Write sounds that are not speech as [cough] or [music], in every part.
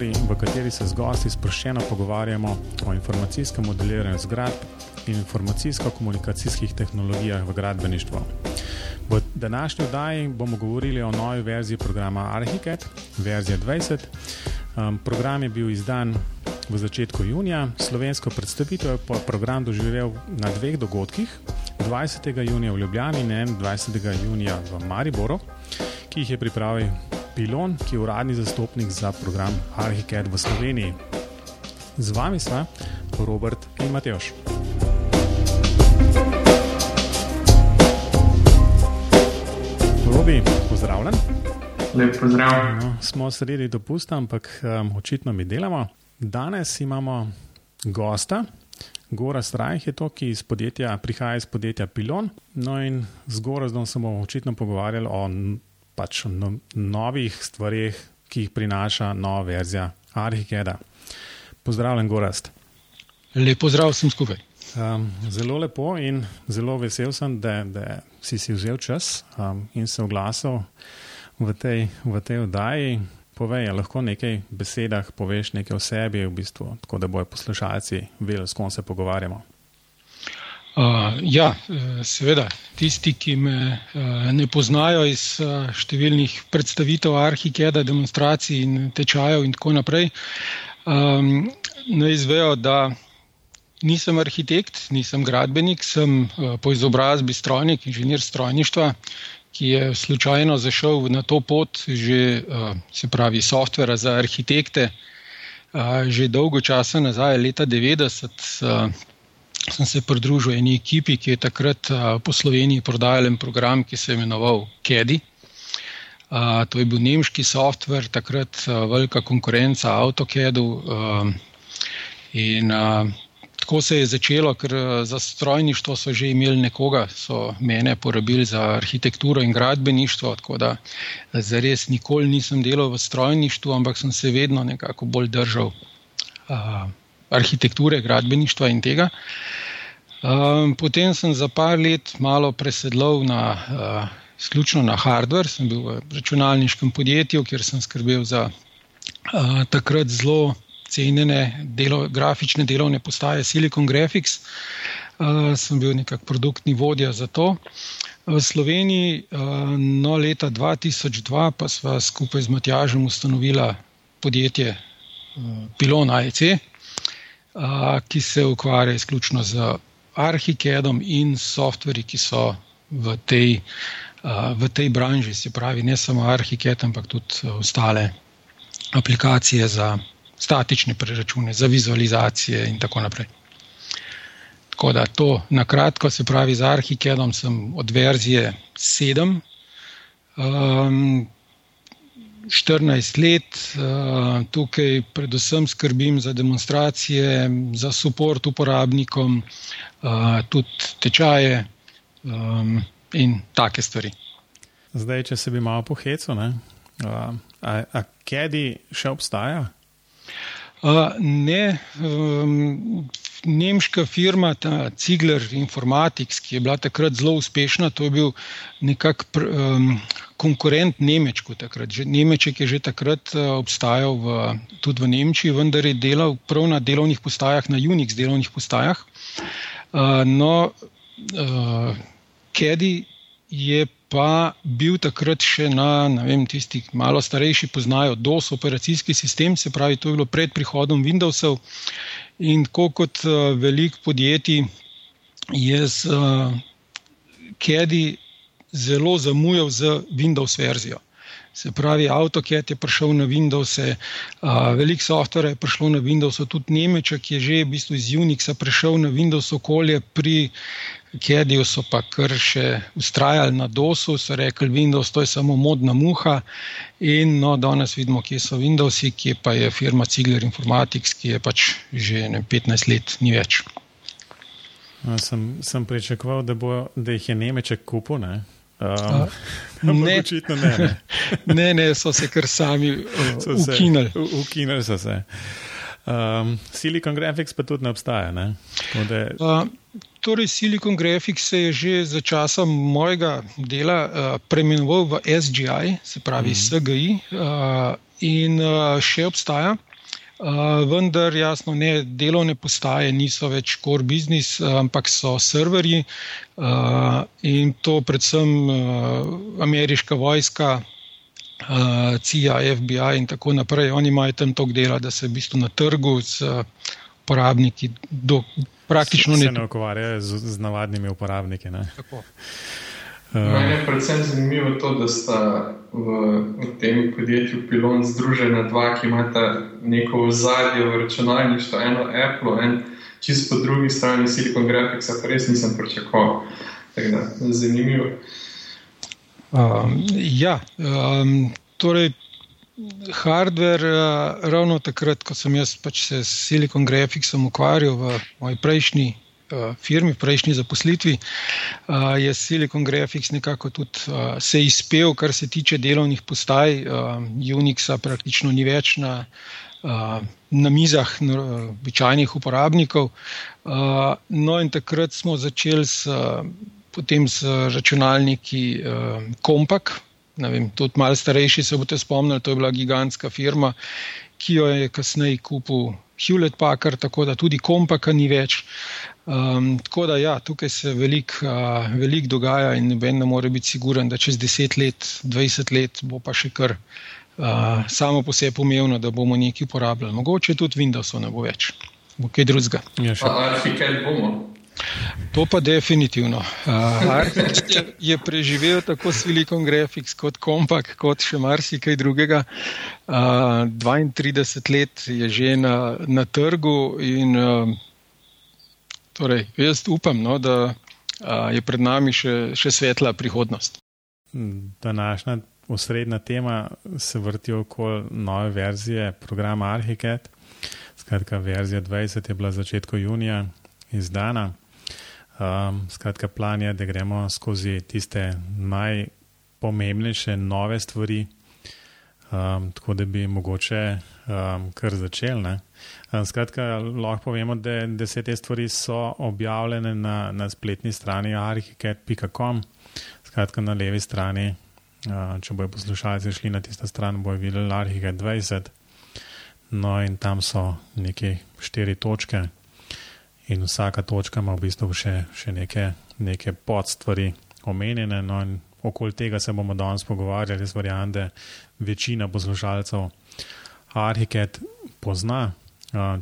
pogovori, v kateri se z gosti sproščeno pogovarjamo o informacijskem modeliranju zgradb in informacijsko-komunikacijskih tehnologijah v gradbeništvu. V današnji oddaji bomo govorili o novi verziji programa Archicad, verzija 20. Um, program je bil izdan v začetku junija, slovensko predstavitev je program doživel na dveh dogodkih, 20. junija v Ljubljani in 21. junija v Mariboru, ki jih je pripravil Pilon, ki je uradni zastopnik za program Archicad v Sloveniji. Z vami smo Robert in Mateoš. Robi, pozdravljen. Lep pozdrav. No, smo sredi dopusta, ampak um, očitno mi delamo. Danes imamo gosta, Gora Strajh je to, ki iz podjetja, prihaja iz podjetja Pilon. No in z Gorazdom se bomo očitno pogovarjali o pač no, novih stvarih, ki jih prinaša nova verzija Arhikeda. Pozdravljen, Gorast. Lepo zdrav vsem skupaj. Um, zelo lepo in zelo vesel sem, da, da si si vzel čas um, in se oglasil v tej, v tej oddaji. Povej, lahko nekaj besedah poveš nekaj o sebi, v bistvu, tako da bojo poslušalci vedeli, s kom se pogovarjamo. Uh, ja, e, seveda, tisti, ki me uh, ne poznajo iz uh, številnih predstavitev Arhikeda, demonstracij in tečajev in tako naprej, um, ne izvejo, da nisem arhitekt, nisem gradbenik, sem uh, po izobrazbi strojnik, inženir strojništva, ki je slučajno zašel na to pot, že eh, se pravi, softvera za arhitekte. Eh, že dolgo časa nazaj, leta 90, eh, sem se pridružil eni ekipi, ki je takrat po Sloveniji prodajal en program, ki se je imenoval Kedi. To je bil nemški softver, takrat velika konkurenca AutoCAD-u. In tako se je začelo, ker za strojništvo so že imeli nekoga, so mene porabili za arhitekturo in gradbeništvo, tako da eh, za res nikoli nisem delal v strojništvu, ampak sem se vedno nekako bolj držal uh, arhitekture, gradbeništva in tega. Um, potem sem za par let malo presedlal na, uh, izključno na hardware, sem bil v računalniškem podjetju, kjer sem skrbel za uh, takrat zelo cenjene delo, grafične delovne postaje Silicon Graphics. Uh, sem bil nekako produktni vodja za to. V Sloveniji, uh, no, leta 2002, pa smo skupaj z Matjažem ustanovili podjetje uh, Pilon AEC, ki se ukvarja izključno z Arhikedom in softveri, ki so v tej, uh, v tej branži, se pravi, ne samo Arhiked, ampak tudi ostale aplikacije za statične preračune, za vizualizacije in tako naprej. Tako da to na kratko, se pravi, z Arhikedom sem od verzije 7, um, 14 let, uh, tukaj predvsem skrbim za demonstracije, za podporo uporabnikom, uh, tudi tečaje um, in take stvari. Zdaj, če se bi malo pohecel, uh, a, a Kedi še obstaja? Uh, ne, um, nemška firma, ta Cigler Informatics, ki je bila takrat zelo uspešna, to je bil nekakšen um, konkurent Nemčku. Nemček je že takrat uh, obstajal v, tudi v Nemčiji, vendar je delal prav na delovnih postajah, na Unix delovnih postajah. Uh, no, uh, Kedi je pa bil takrat še na, vem, tisti malo starejši poznajo DOS operacijski sistem, se pravi, to je bilo pred prihodom Windowsov in kot uh, velik podjetij je z uh, Kedi zelo zamujal z Windows verzijo. Se pravi, AutoCAD je prišel na Windows, uh, veliko softvera je prišlo na Windows, tudi Nemček je že v bistvu iz Unixa prišel na Windows okolje, pri Kediju so pa kar še ustrajali na DOS-u, so rekli, Windows to je samo modna muha. In no, danes vidimo, kje so Windowsi, kje pa je firma Cigler Informatics, ki je pač že ne, 15 let ni več. No, sem, sem pričakoval, da, bo, da jih je Nemček kupil. Ne? Um, [laughs] ne, očitno ne. Ne. [laughs] ne, ne, so se kar sami [laughs] uh, ukinili. Ukinili so se. Um, Silicon Graphics pa tudi ne obstaja. Ne? Da... Uh, torej, Silicon Graphics se je že za časa mojega dela uh, preimenoval v SGI, se pravi mm. SGI. Uh, in še obstaja. Uh, vendar, jasno, ne, delovne postaje niso več core business, ampak so serverji uh, in to predvsem ameriška vojska, CIA, FBI in tako naprej. Oni imajo tam toliko dela, da se v bistvu na trgu z uporabniki do, praktično se ne. Se ne ukvarjajo z, z navadnimi uporabniki. Mene je predvsem zanimivo to, da sta v, v tem podjetju Pilon združena dva, ki imata neko ozadje v računalništvu, eno Apple, en čisto po drugi strani Silicon Graphics, pa res nisem pričakoval. Da, zanimivo. Um, ja, um, torej, hardware, uh, ravno takrat, ko sem jaz pač se s Silicon Graphicsom ukvarjal v moji prejšnji firmi, prejšnji zaposlitvi, uh, je Silicon Graphics nekako tudi uh, se izpel, kar se tiče delovnih postaj. Unixa praktično ni več na, na mizah običajnih uporabnikov. No, in takrat smo začeli s, potem s računalniki Compact. Vem, tudi malo starejši se boste spomnili, to je bila gigantska firma, ki jo je kasneje kupil Hewlett Packard, tako da tudi kompaka ni več. Um, tako da ja, tukaj se veliko uh, velik dogaja in noben ne more biti siguren, da čez 10 let, 20 let bo pa še kar uh, samo po sebi umevno, da bomo nekaj uporabljali. Mogoče tudi Windowsov ne bo več, bo kaj drugega. Ja, še kaj bomo. To pa definitivno. Uh, je preživel tako Silicon Graphics kot Compact, kot še marsikaj drugega. Uh, 32 let je že na, na trgu in uh, torej, jaz upam, no, da uh, je pred nami še, še svetla prihodnost. Današnja osrednja tema se vrti okoli nove verzije programa Arhicad. Skratka, verzija 20 je bila začetku junija izdana. Um, skratka, plan je, da gremo skozi tiste najpomembnejše nove stvari, um, tako da bi mogoče um, kar začeli. Um, skratka, lahko povemo, da, da se te stvari so objavljene na, na spletni strani arhiket.com, skratka na levi strani. Uh, če bojo poslušalci šli na tisto stran, bojo videli Arhiket 20. No, in tam so neke štiri točke in vsaka točka ima v bistvu še, še neke, neke podstvari omenjene. No okoli tega se bomo danes pogovarjali, jaz verjamem, da večina poslušalcev Arhiket pozna,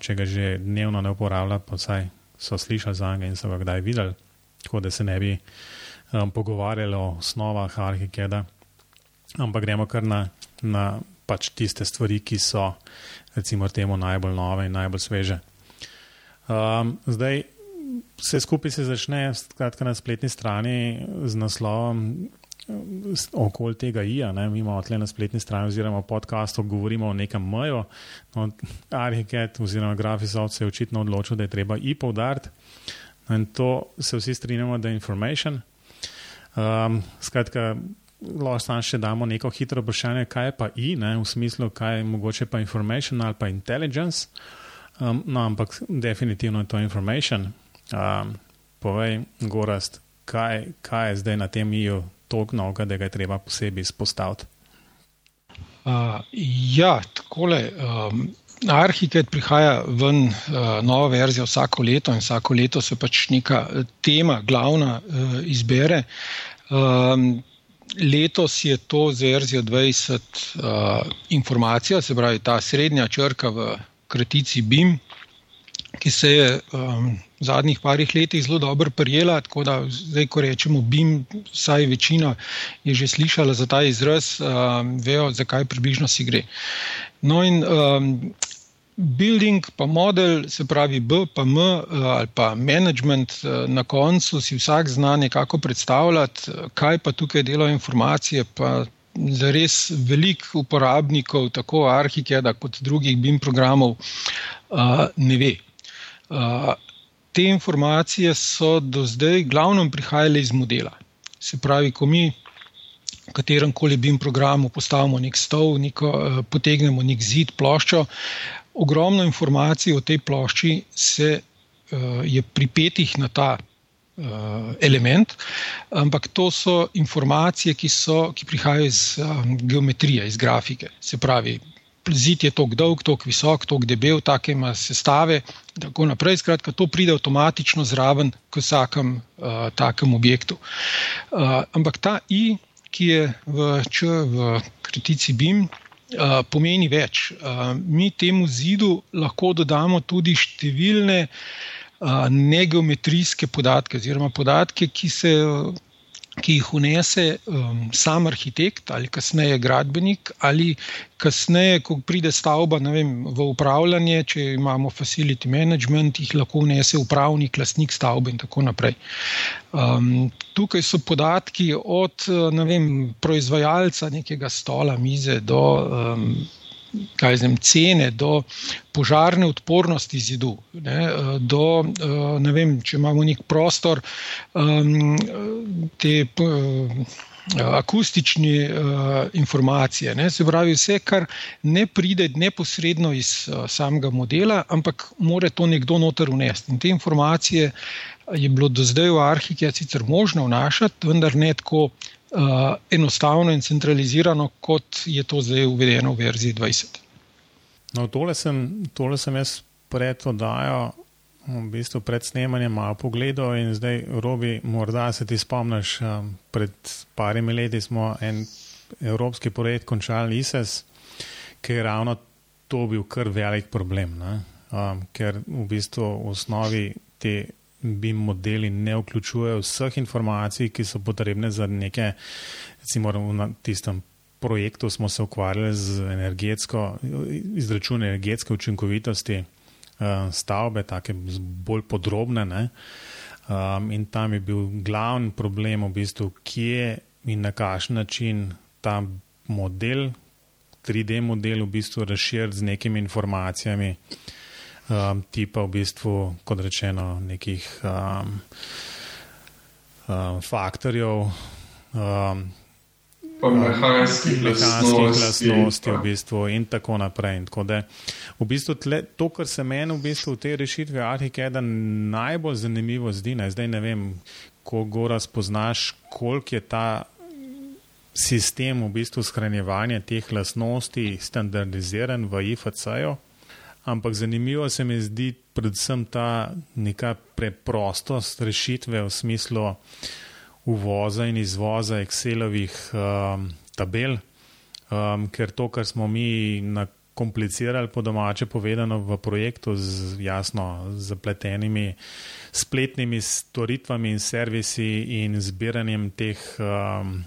če ga že dnevno ne uporablja, pa vsaj so slišali za njega in so ga kdaj videli, tako da se ne bi um, pogovarjali o osnovah Arhikeda, ampak gremo kar na, na pač tiste stvari, ki so recimo temu najbolj nove in najbolj sveže. Um, zdaj, vse skupaj se začne skratka, na spletni strani z naslovom okoli tega IA. Ne? Mi imamo tle na spletni strani oziroma podkastu govorimo o nekem meju. No, Arhiket oziroma Graphisoft se je očitno odločil, da je treba I poudariti. No, in to se vsi strinjamo, da je information. Um, skratka, lahko samo še damo neko hitro vprašanje, kaj je pa I, ne? v smislu, kaj je mogoče pa information ali pa intelligence. Um, no, ampak definitivno je to information. Um, povej, Gorast, kaj, kaj je zdaj na tem EU toliko novega, da ga je treba posebej izpostaviti? Uh, ja, takole. Um, Arhitekt prihaja ven uh, nova verzija vsako leto in vsako leto se pač neka tema, glavna, uh, izbere. Um, letos je to z verzijo 20 uh, informacija, se pravi ta srednja črka v kratici BIM, ki se je um, v zadnjih parih letih zelo dobro prijela. Tako da zdaj, ko rečemo BIM, vsaj večina je že slišala za ta izraz, um, vejo, zakaj približno si gre. No, in um, building, pa model, se pravi B, pa M uh, ali pa management, uh, na koncu si vsak zna nekako predstavljati, kaj pa tukaj delajo informacije. Za res veliko uporabnikov, tako Arhikeda kot drugih BIM programov, ne ve. Te informacije so do zdaj glavno prihajale iz modela. Se pravi, ko mi v katerem koli BIM programu postavimo nek stol, neko, potegnemo nek zid, ploščo, ogromno informacij o tej plošči se, je pripetih na ta element, ampak to so informacije, ki, so, ki prihajajo iz um, geometrije, iz grafike. Se pravi, zid je tako dolg, tako visok, tako debel, take ima sestave. Tako naprej, skratka, to pride avtomatično zraven k vsakem uh, takem objektu. Uh, ampak ta I, ki je v, č, v kritici BIM, uh, pomeni več. Uh, mi temu zidu lahko dodamo tudi številne uh, negeometrijske podatke, oziroma podatke, ki se. Ki jih unese um, sam arhitekt ali kasneje gradbenik, ali kasneje, ko pride stavba vem, v upravljanje, če imamo facility management, jih lahko unese upravnik, lastnik stavbe in tako naprej. Um, tukaj so podatki od vem, proizvajalca nekega stola, mize do. Um, znam, cene, do požarne odpornosti zidu, ne, do, ne vem, če imamo nek prostor, te akustične informacije. Ne, se pravi, vse, kar ne pride neposredno iz samega modela, ampak mora to nekdo noter unesti. In te informacije je bilo do zdaj v arhiki sicer možno vnašati, vendar ne tako uh, enostavno in centralizirano, kot je to zdaj uvedeno v verziji 20. No, tole, sem, tole sem jaz pred oddajo, v bistvu pred snemanjem, malo pogledal in zdaj, Robi, morda se ti spomniš, um, pred parimi leti smo en evropski projekt končali ISES, ker je ravno to bil kar velik problem, um, ker v bistvu v osnovi te BIM modeli ne vključujejo vseh informacij, ki so potrebne za neke, recimo, na tistem projektu smo se ukvarjali z energetsko, izračunom energetske učinkovitosti uh, stavbe, tako bolj podrobne. Um, in tam je bil glavni problem, v bistvu, kje in na kakšen način ta model, 3D model, v bistvu razširiti z nekimi informacijami um, tipa v bistvu, kot rečeno, nekih um, um, faktorjev. Um, Mehanskih lastnosti, v bistvu, in tako naprej. In tako da, v bistvu tle, to, kar se meni v, bistvu v tej rešitvi Arhikeda najbolj zanimivo zdi, ne, zdaj ne vem, ko gora spoznaš, koliko je ta sistem v bistvu shranjevanja teh lastnosti standardiziran v IFC-ju. Ampak zanimivo se mi zdi predvsem ta neka preprostost rešitve v smislu uvoza in izvoza Excelovih um, tabel, um, ker to, kar smo mi nakomplicirali po domače povedano v projektu z jasno zapletenimi spletnimi storitvami in servisi in zbiranjem teh um,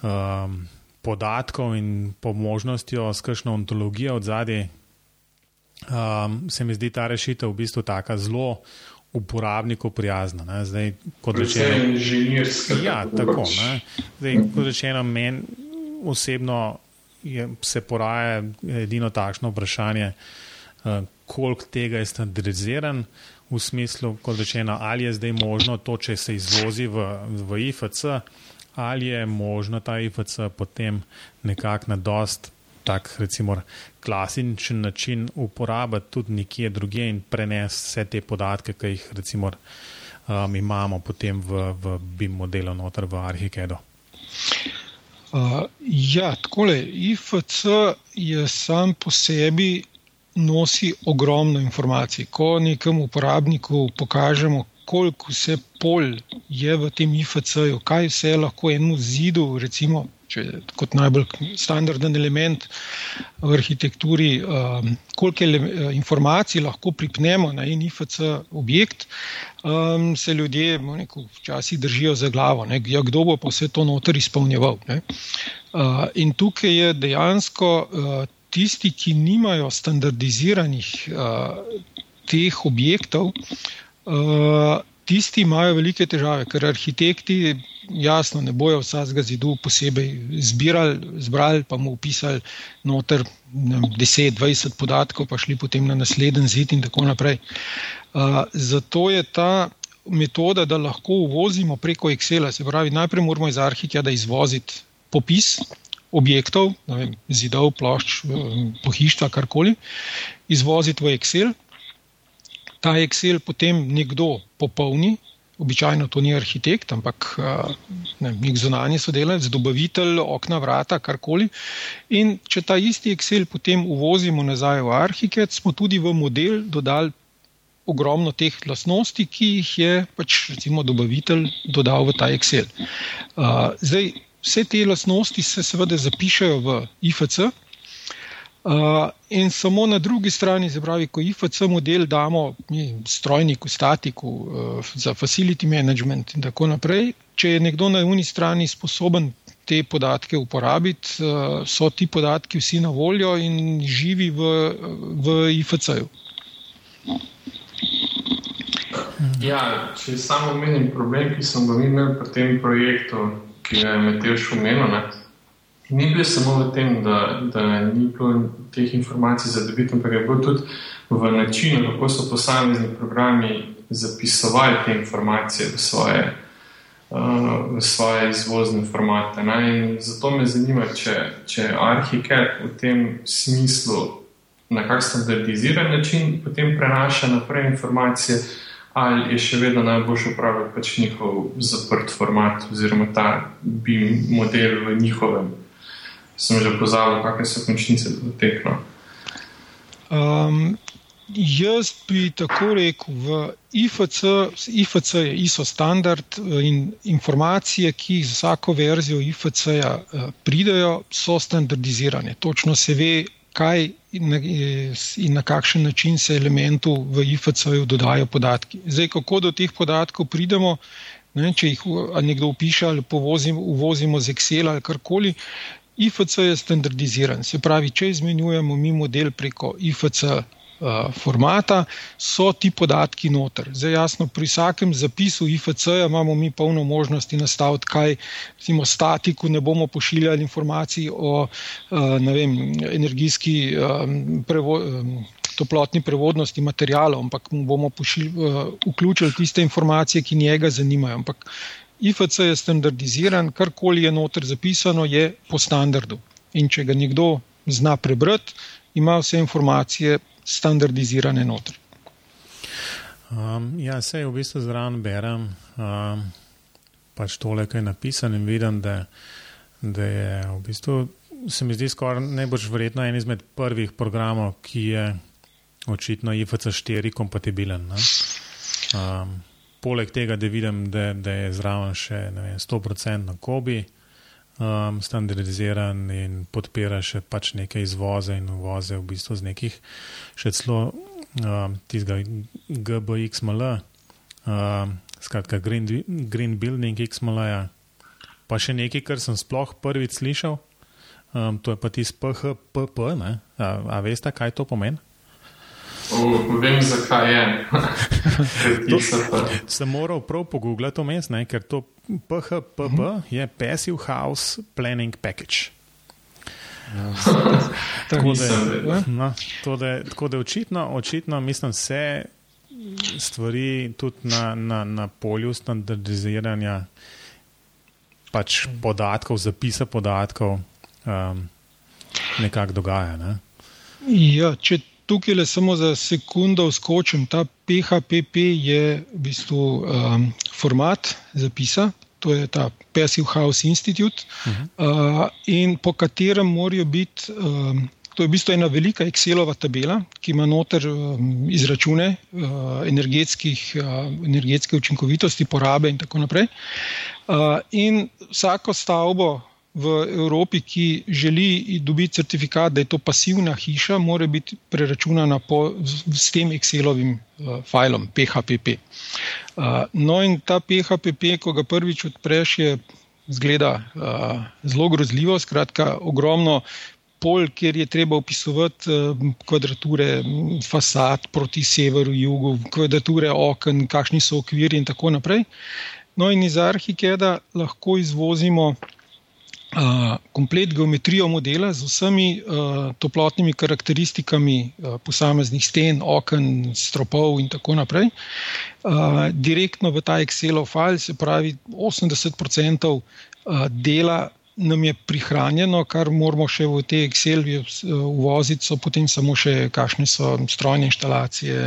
um, podatkov in po možnostjo s kakšno ontologijo od zadaj, um, se mi zdi ta rešitev v bistvu tako zelo uporabniku prijazna. Ne. Zdaj, kot rečeno, inženirska. Ja, tako. Zdaj, kot rečeno, meni osebno je, se poraja edino takšno vprašanje, uh, koliko tega je standardiziran. V smislu, kot rečeno, ali je zdaj možno to, če se izvozi v, v IFC, ali je možno ta IFC potem nekako na dost tak, recimo, klasičen način uporabiti tudi nekje drugje in prenesti vse te podatke, ki jih recimo, um, imamo potem v, v BIM modelu noter v Arhikedu. Uh, ja, tako je. IFC je sam po sebi nosi ogromno informacij. Ko nekemu uporabniku pokažemo, koliko vse pol je v tem IFC-ju, kaj vse lahko enemu zidu, recimo če kot najbolj standarden element v arhitekturi, um, koliko ele, informacij lahko pripnemo na en IFC objekt, um, se ljudje neko, včasih držijo za glavo, ne, ja, kdo bo pa vse to noter izpolnjeval. Uh, in tukaj je dejansko uh, tisti, ki nimajo standardiziranih uh, teh objektov. Uh, tisti imajo velike težave, ker arhitekti jasno ne bojo vsakega zidu posebej zbirali, zbrali, pa mu upisali noter 10-20 podatkov, pa šli potem na naslednji zid in tako naprej. Uh, zato je ta metoda, da lahko uvozimo preko Excela, se pravi, najprej moramo iz arhiteka izvoziti popis. Objektov, vem, zidov, plošč, pohištva, karkoli, izvoziti v Excel, ta Excel potem nekdo popolni, običajno to ni arhitekt, ampak ne, nek zunanji sodelavec, dobavitelj, okna, vrata, karkoli. In če ta isti Excel potem uvozimo nazaj v Arhiket, smo tudi v model dodali ogromno teh lastnosti, ki jih je pač recimo dobavitelj dodal v ta Excel. Zdaj, vse te lastnosti se seveda zapišajo v IFC. Uh, in samo na drugi strani, pravi, ko IFC model damo mi, strojniku, statiku, uh, za facility management in tako naprej, če je nekdo na uni strani sposoben te podatke uporabiti, uh, so ti podatki vsi na voljo in živi v, v IFC-ju. Ja, če samo omenim problem, ki smo ga imeli pri tem projektu, ki ga je Matej omenil. Ni bil samo v tem, da, da ni bilo teh informacij za dobiti, ampak je bilo tudi v načinu, kako so posamezni programi zapisovali te informacije v svoje, uh, v svoje izvozne formate. Zato me zanima, če, če Arhiket v tem smislu na kak standardiziran način potem prenaša naprej informacije, ali je še vedno najboljši upravljati pač njihov zaprt format oziroma ta BIM model v njihovem sem že pozabil, kakšne so končnice do teh. No. Um, jaz bi tako rekel, v IFC, IFC je ISO standard in informacije, ki z vsako verzijo IFC-ja uh, pridejo, so standardizirane. Točno se ve, kaj in na, in na kakšen način se elementu v IFC-ju dodajo podatki. Zdaj, kako do teh podatkov pridemo, ne, če jih nekdo upiše ali povozimo, uvozimo z Excel ali karkoli, IFC je standardiziran, se pravi, če izmenjujemo mi model preko IFC uh, formata, so ti podatki noter. Zdaj, jasno, pri vsakem zapisu IFC imamo mi polno možnosti nastaviti, kaj recimo statiku ne bomo pošiljali informacij o uh, vem, energijski um, prevo, toplotni prevodnosti materijalov, ampak mu bomo pošilj, uh, vključili tiste informacije, ki njega zanimajo. Ampak IFC je standardiziran, karkoli je noter zapisano, je po standardu. In če ga nekdo zna prebrati, ima vse informacije standardizirane noter. Um, ja, se v bistvu zraven berem, um, pač tole, kaj je napisano in vidim, da, da je v bistvu, se mi zdi skoraj najbolj verjetno en izmed prvih programov, ki je očitno IFC 4 kompatibilen. Um, poleg tega, da vidim, da, da je zraven še vem, 100% na kobi, um, standardiziran in podpira še pač neke izvoze in uvoze, v bistvu z nekih še celo um, tistega GBXML, um, skratka Green, Green Building XML, -ja. pa še nekaj, kar sem sploh prvič slišal. Um, to je pa tisti PHPP. A, a veste, kaj to pomeni? Uh, vem, zakaj je. [laughs] to, sem moral prav pogooglati vmes, ker to PHPP uh -huh. je Passive House Planning Package. [laughs] Ja. tako, da, no, da, tako da očitno, očitno mislim, vse stvari tudi na, na, na polju standardiziranja pač podatkov, zapisa podatkov um, nekako dogaja. Ne? Ja, če tukaj le samo za sekundo skočim. Ta PHP je v bistvu um, format zapisa, to je ta Passive House Institute, uh -huh. uh, in po katerem morajo biti. Um, To je v bistvu ena velika Excelova tabela, ki ima noter um, izračune uh, energetskih, uh, energetske učinkovitosti, porabe in tako naprej. Uh, in vsako stavbo v Evropi, ki želi dobiti certifikat, da je to pasivna hiša, mora biti preračunana po, s tem Excelovim uh, filom PHP. Uh, no, in ta PHP, ko ga prvič odpreš, je zgleda uh, zelo grozljivo, skratka, ogromno. Pol, kjer je treba opisovati kvadrature fasad proti severu, jugu, kvadrature okn, kakšni so okviri, in tako naprej. No, in iz Arhikeda lahko izvozimo komplet geometrijo modela z vsemi uh, toplotnimi karakteristikami uh, posameznih sten, oken, stropov in tako naprej, uh, direktno v ta Excelov file, se pravi 80% uh, dela. Nam je prihranjeno, kar moramo še v te Excel uvoziti, so potem samo še kakšne so strojne instalacije,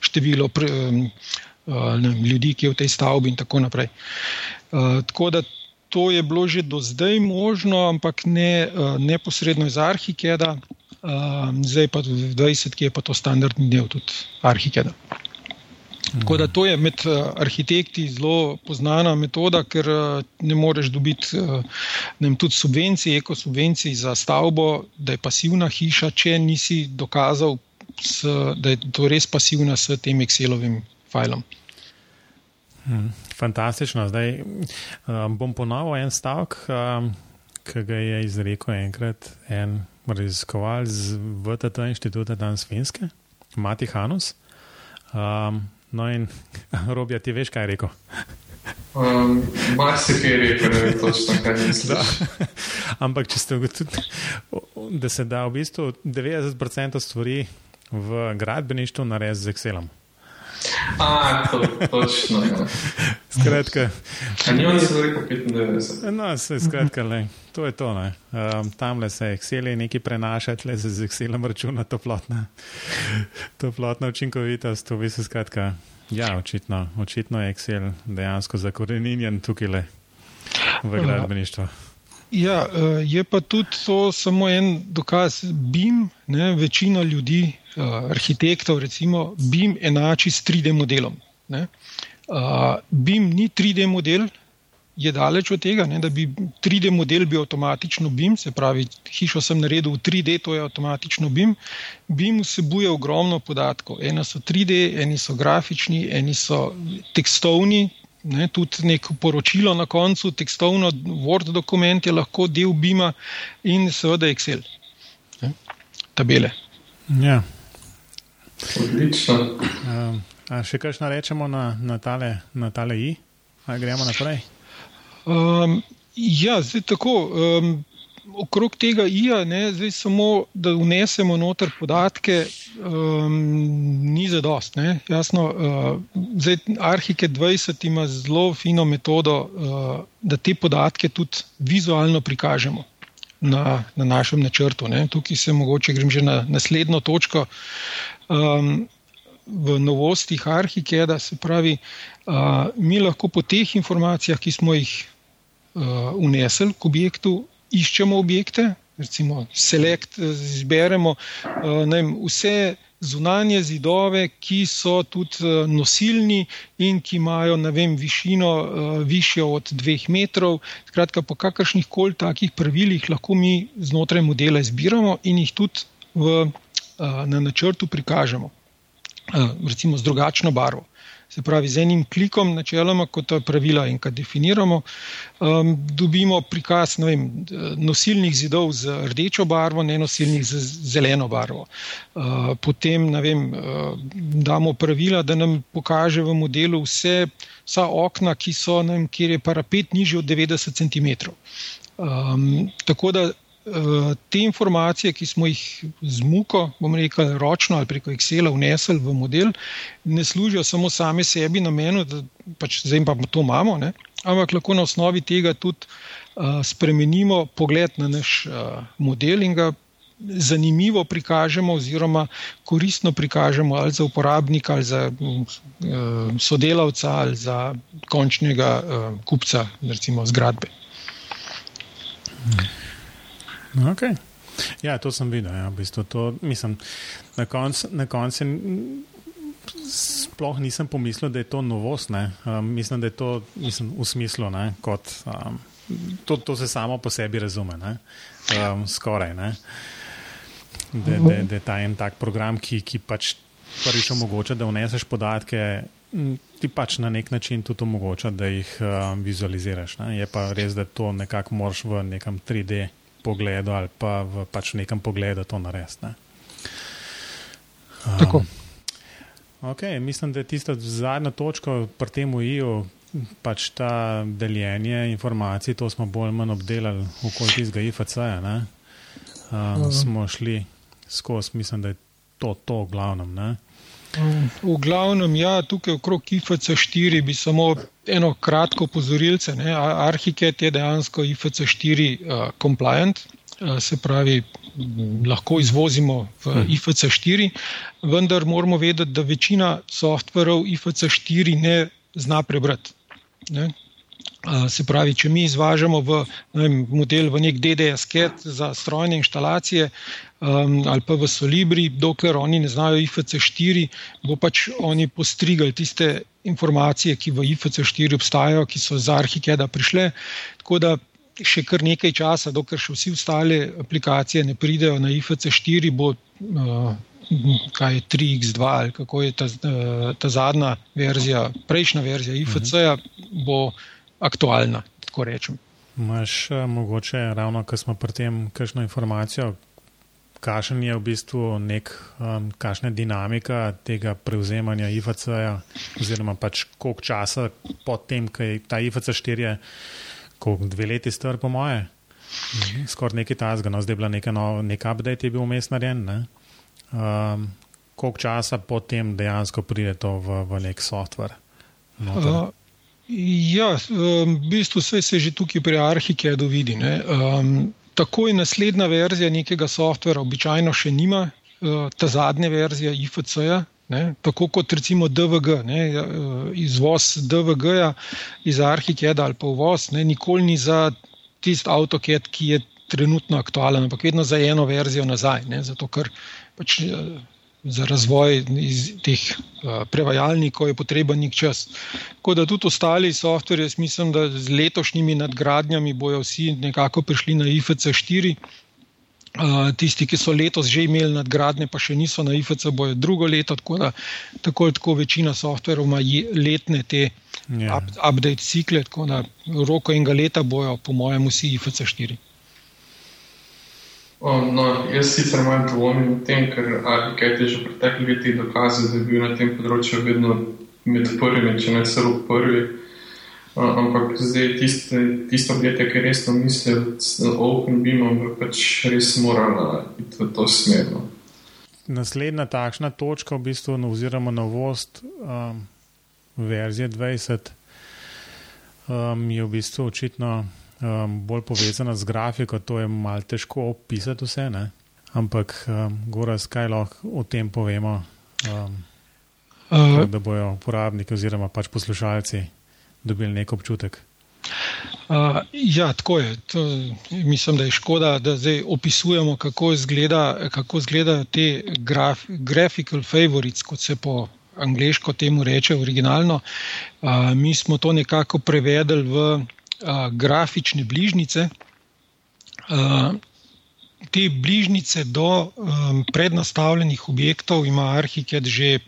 število pre, ne, ljudi, ki je v tej stavbi in tako naprej. Tako da to je bilo že do zdaj možno, ampak ne neposredno iz Arhikeda, zdaj pa v 20, ki je pa to standardni del tudi Arhikeda. Tako da to je med uh, arhitekti zelo poznana metoda, ker uh, ne moreš dobiti uh, ne tudi subvencij, ekosubvencij za stavbo, da je pasivna hiša, če nisi dokazal, s, da je to res pasivna s tem Excelovim filom. Hmm, fantastično. Zdaj um, bom ponovil en stavek, um, ki ga je izrekel enkrat en raziskovalec z VTT inštituta danes Finske, Mati Hanus. Um, No, in [laughs] robija, ti veš, kaj je rekel. Um, Marsikaj je rekel, ne vem točno, kaj je rekel. [laughs] Ampak, če ste ugotovili, da se da v bistvu 90% stvari v gradbeništvu narediti z Excelom. A, to, točno. Ja. Skratka. Ni se rekel 95. No, se skratka, le. To je to. Um, tam le se Excel je nekaj prenašati, le se z Excelom računa toplotna, toplotna učinkovitost. To bi se skratka. Ja, očitno, očitno je Excel dejansko zakoreninjen tukaj le v gradbeništvu. Ja, je pa tudi to samo en dokaz. BIM, ne, večina ljudi, arhitektov, recimo, BIM enači s 3D modelom. Ne. BIM ni 3D model, je daleč od tega, ne, da bi 3D model bil avtomatično BIM, se pravi, hišo sem naredil v 3D, to je avtomatično BIM. BIM vsebuje ogromno podatkov. Eni so 3D, eni so grafični, eni so tekstovni, ne, tudi neko poročilo na koncu, tekstovno Word dokument je lahko del BIM-a in seveda Excel, ne, tabele. Ja. Odlično. Um, a še kaj rečemo na, na, tale, na tale I? Ali gremo naprej? Um, ja, zdaj tako. Um, okrog tega IA, ne, zdaj samo, da vnesemo noter podatke, um, ni za dost. Ne. Jasno, uh, zdaj Arhike 20 ima zelo fino metodo, uh, da te podatke tudi vizualno prikažemo. Na, na našem načrtu. Ne. Tukaj se mogoče grem že na naslednjo točko. Um, v novostih Arhikeda se pravi, uh, mi lahko po teh informacijah, ki smo jih uh, unesli k objektu, iščemo objekte, recimo select, izberemo uh, vem, vse zunanje zidove, ki so tudi uh, nosilni in ki imajo vem, višino uh, višjo od dveh metrov. Skratka, po kakršnih koli takih pravilih lahko mi znotraj modela izbiramo in jih tudi v, uh, na načrtu prikažemo, recimo z drugačno barvo. Se pravi, z enim klikom, načeloma, kot to pravila in kaj definiramo, um, dobimo prikaz vem, nosilnih zidov z rdečo barvo, ne nosilnih z zeleno barvo. Uh, potem vem, uh, damo pravila, da nam pokaže v modelu vse, vsa okna, ki so, vem, kjer je parapet nižji od 90 cm. Um, tako da te informacije, ki smo jih z muko, bomo rekel, ročno ali preko Excela vnesli v model, ne služijo samo same sebi namenu, da pač zdaj pa to imamo, ne? ampak lahko na osnovi tega tudi uh, spremenimo pogled na naš uh, model in ga zanimivo prikažemo oziroma koristno prikažemo ali za uporabnika, ali za uh, sodelavca, ali za končnega uh, kupca, recimo zgradbe. Hmm. Okay. Ja, to sem videl. Ja, v bistvu to, mislim, na koncu konc sploh nisem pomislil, da je to novost. Um, mislim, da je to mislim, v smislu, ne, kot, um, to, to se samo po sebi razume. Um, skoraj. Ne. Da, da, da je ta en tak program, ki, ki pač prvič omogoča, da vneseš podatke, ti pač na nek način tudi omogoča, da jih um, vizualiziraš. Ne. Je pa res, da to nekako moraš v nekem 3D pogledu ali pa v pač nekem pogledu to narediti. Ne? Um, okay, mislim, da je tisto zadnjo točko pri tem UIU, pač ta deljenje informacij, to smo bolj ali manj obdelali okoli tistega IFC-ja. Um, uh -huh. Smo šli skozi, mislim, da je to, to v glavnem. Ne? V glavnem, ja, tukaj okrog IFC4 bi samo eno kratko pozorilce. Arhiket je dejansko IFC4 uh, compliant, uh, se pravi, lahko izvozimo v mhm. IFC4, vendar moramo vedeti, da večina softverov IFC4 ne zna prebrati. Ne? Se pravi, če mi izvažamo v vem, model v nek DDS-ket za strojne instalacije um, ali pa v Solibri, dokler oni ne znajo IFC4, bo pač oni postrigali tiste informacije, ki v IFC4 obstajajo, ki so z Arhikeda prišle. Tako da še kar nekaj časa, dokler še vsi ostale aplikacije ne pridejo na IFC4, bo. Uh, kaj je 3x2 ali kako je ta, eh, ta zadnja verzija, prejšnja verzija IFC-ja, bo aktualna, tako rečem. Máš uh, mogoče ravno, ko smo pri tem, kakšno informacijo, kakšen je v bistvu nek, um, kakšna je dinamika tega prevzemanja IFC-ja, oziroma pač koliko časa po tem, ko je ta IFC 4, koliko dve leti star, po moje. Mhm. Skoraj nekaj tasga, no zdaj je bila neka, no, nek update, je bil vmes narejen. Ne? um, koliko časa potem dejansko pride to v, v nek softver? Uh, ja, v bistvu vse se že tukaj pri Arhikedu vidi. Um, takoj naslednja verzija nekega softvera običajno še nima uh, ta zadnja verzija IFC-ja. Ne, tako kot recimo DVG, ne, izvoz DVG-ja iz Arhikeda ali pa uvoz, ne, nikoli ni za tisti avtoket, ki je trenutno aktualen, ampak vedno za eno verzijo nazaj. Ne, zato, ker pač, eh, za razvoj teh uh, prevajalnikov je potreben nek čas. Tako da tudi ostali softverji, jaz mislim, da z letošnjimi nadgradnjami bojo vsi nekako prišli na IFC 4. Uh, tisti, ki so letos že imeli nadgradnje, pa še niso na IFC, bojo drugo leto, tako da tako ali tako večina softverov ima letne te yeah. Ja. up, update cikle, tako da roko enega leta bojo, po mojem, vsi IFC 4. No, jaz sicer imam dvomi o tem, ker Arhiket je že v preteklih letih dokazal, da je bil na tem področju vedno med prvimi, če ne celo prvi. Ampak zdaj tiste, tisto podjetje, ki resno misli o OpenBeamu, bi pač res morala iti v to smer. No. Naslednja takšna točka, v bistvu, no, oziroma novost um, verzije 20, um, je v bistvu očitno um, bolj povezana z grafiko, to je malo težko opisati vse. Ne? Ampak, um, Gora, kaj lahko o tem povemo, um, uh, da bojo uporabniki oziroma pač poslušalci dobili nek občutek. Uh, ja, tako je. To, mislim, da je škoda, da zdaj opisujemo, kako, izgleda, kako izgledajo te graf, graphical favorites, kot se po angliško temu reče, originalno. Uh, mi smo to nekako prevedli v grafične bližnjice. Te bližnjice do um, prednastavljenih objektov ima Arhiket že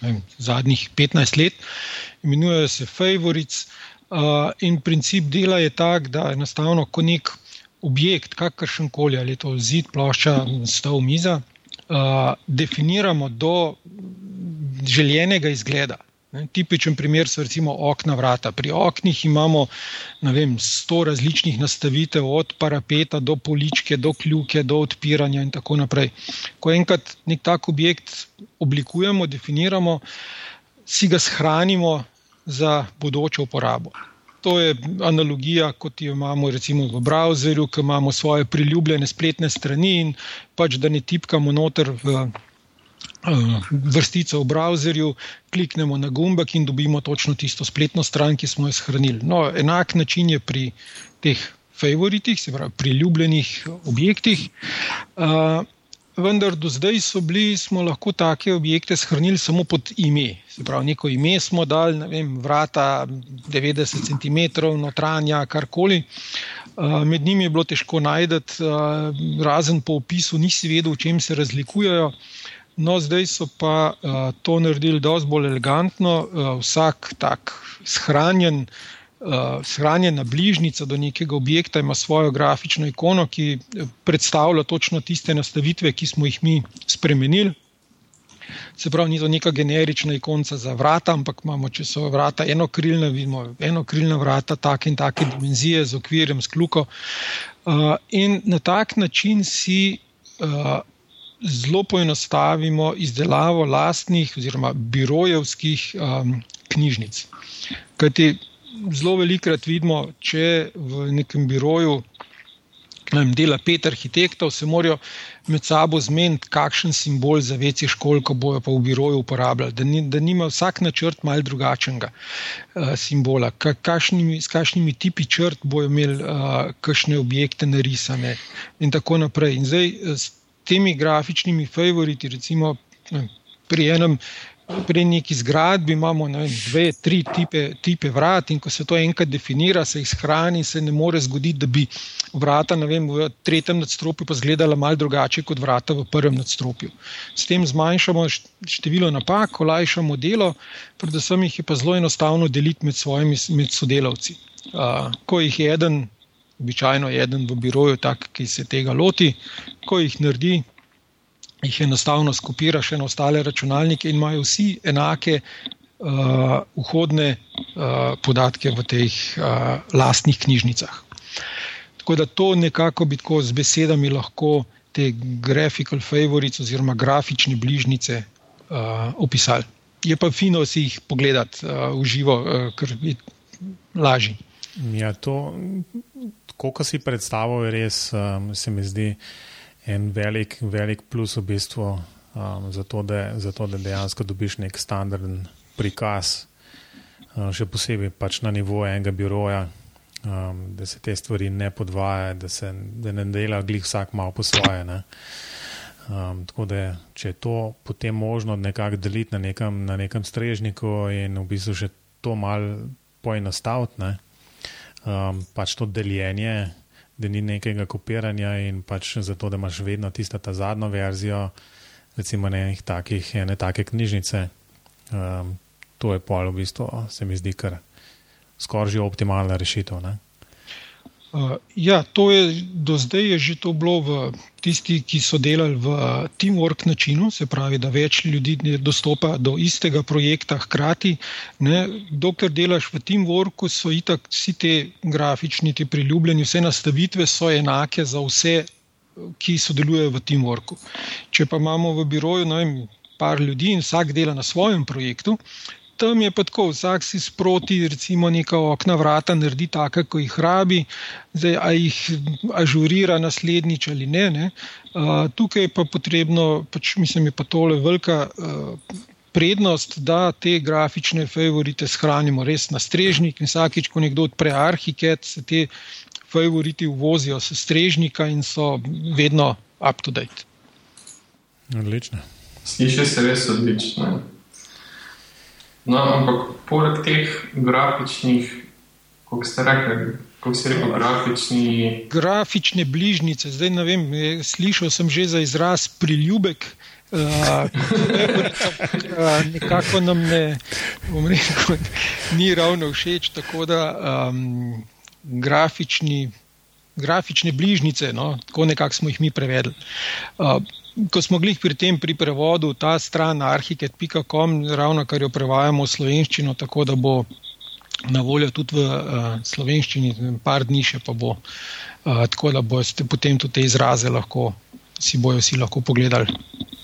vem, zadnjih 15 let, imenujejo se Favorites. Uh, in princip dela je tak, da enostavno, ko nek objekt, kakršen koli, ali je to zid, plošča, stol, miza, uh, definiramo do željenega izgleda. Ne, tipičen primer so recimo okna vrata. Pri oknih imamo vem, sto različnih nastavitev, od parapeta do poličke, do kljuke, do odpiranja in tako naprej. Ko enkrat nek tak objekt oblikujemo, definiramo, si ga shranimo za bodočo uporabo. To je analogija, kot jo imamo recimo v browserju, ki imamo svoje priljubljene spletne strani in pač da ne tipkamo noter v vrstico v browserju, kliknemo na gumbek in dobimo točno tisto spletno stran, ki smo jo shranili. No, enak način je pri teh favoritih, se pravi, priljubljenih objektih. Uh, vendar do zdaj bili, smo lahko take objekte shranili samo pod ime. Se pravi, neko ime smo dali, ne vem, vrata 90 cm, notranja, karkoli. Med njimi je bilo težko najti, razen po opisu, nisi vedel, v čem se razlikujejo. No, zdaj so pa uh, to naredili precej bolj elegantno. Uh, vsak tak shranjen, uh, shranjena bližnica do nekega objekta ima svojo grafično ikono, ki predstavlja točno tiste nastavitve, ki smo jih mi spremenili. Se pravi, ni to neka generična ikonca za vrata, ampak imamo, če so vrata enokrilna, vidimo enokrilna vrata, take in take dimenzije, z okvirjem, s kluko. Uh, in na tak način si. Uh, zelo poenostavimo izdelavo lastnih oziroma birojevskih um, knjižnic. Kajti zelo velikrat vidimo, če v nekem biroju, dela pet arhitektov, se morajo med sabo zmeniti, kakšen simbol za večje školko bojo pa v biroju uporabljali, da, ni, da nima vsak načrt mal drugačnega uh, simbola, Ka, kašnimi, s kakšnimi tipi črt bojo imeli uh, kakšne objekte narisane in tako naprej. In zdaj s temi grafičnimi favoriti, recimo pri enem pri neki zgradbi imamo ne, dve, tri tipe, tipe vrat, in ko se to enkrat definira, se jih shrani, se ne more zgoditi, da bi vrata vem, v tretjem nadstropju pa izgledala mal drugače kot vrata v prvem nadstropju. S tem zmanjšamo število napak, olajšamo delo, predvsem jih je pa zelo enostavno deliti med svojimi med sodelavci. Uh, ko jih je eden, običajno je eden v biroju, tak, ki se tega loti, ko jih naredi, jih enostavno skopiraš na ostale računalnike in imajo vsi enake uh, vhodne uh, podatke v teh uh, lastnih knjižnicah. Tako da to nekako bi tako z besedami lahko te graphical favorites oziroma grafične bližnjice uh, opisali. Je pa fino si jih pogledati uh, v živo, uh, ker je lažje. Ja, to, koliko si predstavljal, res um, se mi zdi en velik, velik plus v bistvu um, za, to, da, za to, da dejansko dobiš nek standarden prikaz, um, še posebej pač na nivoju enega biroja, um, da se te stvari ne podvajajo, da, da ne dela glih vsak malo po svoje. Um, tako da, če je to potem možno nekako deliti na nekem, na nekem strežniku in v bistvu še to malo poenostaviti, um, pač to deljenje da ni nekega kopiranja in pač zato, da imaš vedno tisto zadnjo verzijo, recimo ne takih, ene take knjižnice. Um, to je pol v bistvu, se mi zdi, kar skoraj že optimalna rešitev. Ne? Uh, ja, je do zdaj je že to bilo v tisti, ki so delali v teamwork načinu, se pravi, da več ljudi dostopa do istega projekta hkrati. Ne, dokler delaš v teamworku, so itak vsi ti grafični, ti priljubljeni, vse nastavitve so enake za vse, ki sodelujejo v teamworku. Če pa imamo v biroju, no par ljudi in vsak dela na svojem projektu, tam je pa tako, vsak si sproti, recimo, neka okna, vrata naredi tako, kot jih rabi, zdaj a jih ažurira naslednjič ali ne. ne. Uh, tukaj je pa potrebno, pač, mislim, je pa tole velika. Uh, Prednost, da te grafične favorite shranimo res na strežnik, in vsakič, ko nekdo odpre arhiket, se te favoriti uvozijo s strežnika in so vedno up to date. Odlično. Sliši se res odlično. No, ampak poleg teh grafičnih, kot ste rekli, kako se reče, grafični. Grafične bližnjice, zdaj vem, slišal sem že za izraz priljubek. Uh, nekako nam ne, rekel, ni ravno všeč, tako da um, grafični, grafične bližnjice, no, tako nekako smo jih mi prevedli. Uh, ko smo bili pri tem pri prevodu, ta stran arhiket.com, ravno kar jo prevajamo v slovenščino, tako da bo na voljo tudi v uh, slovenščini, par dni še pa bo, uh, tako da boste potem tudi te izraze lahko, si bojo vsi lahko pogledali,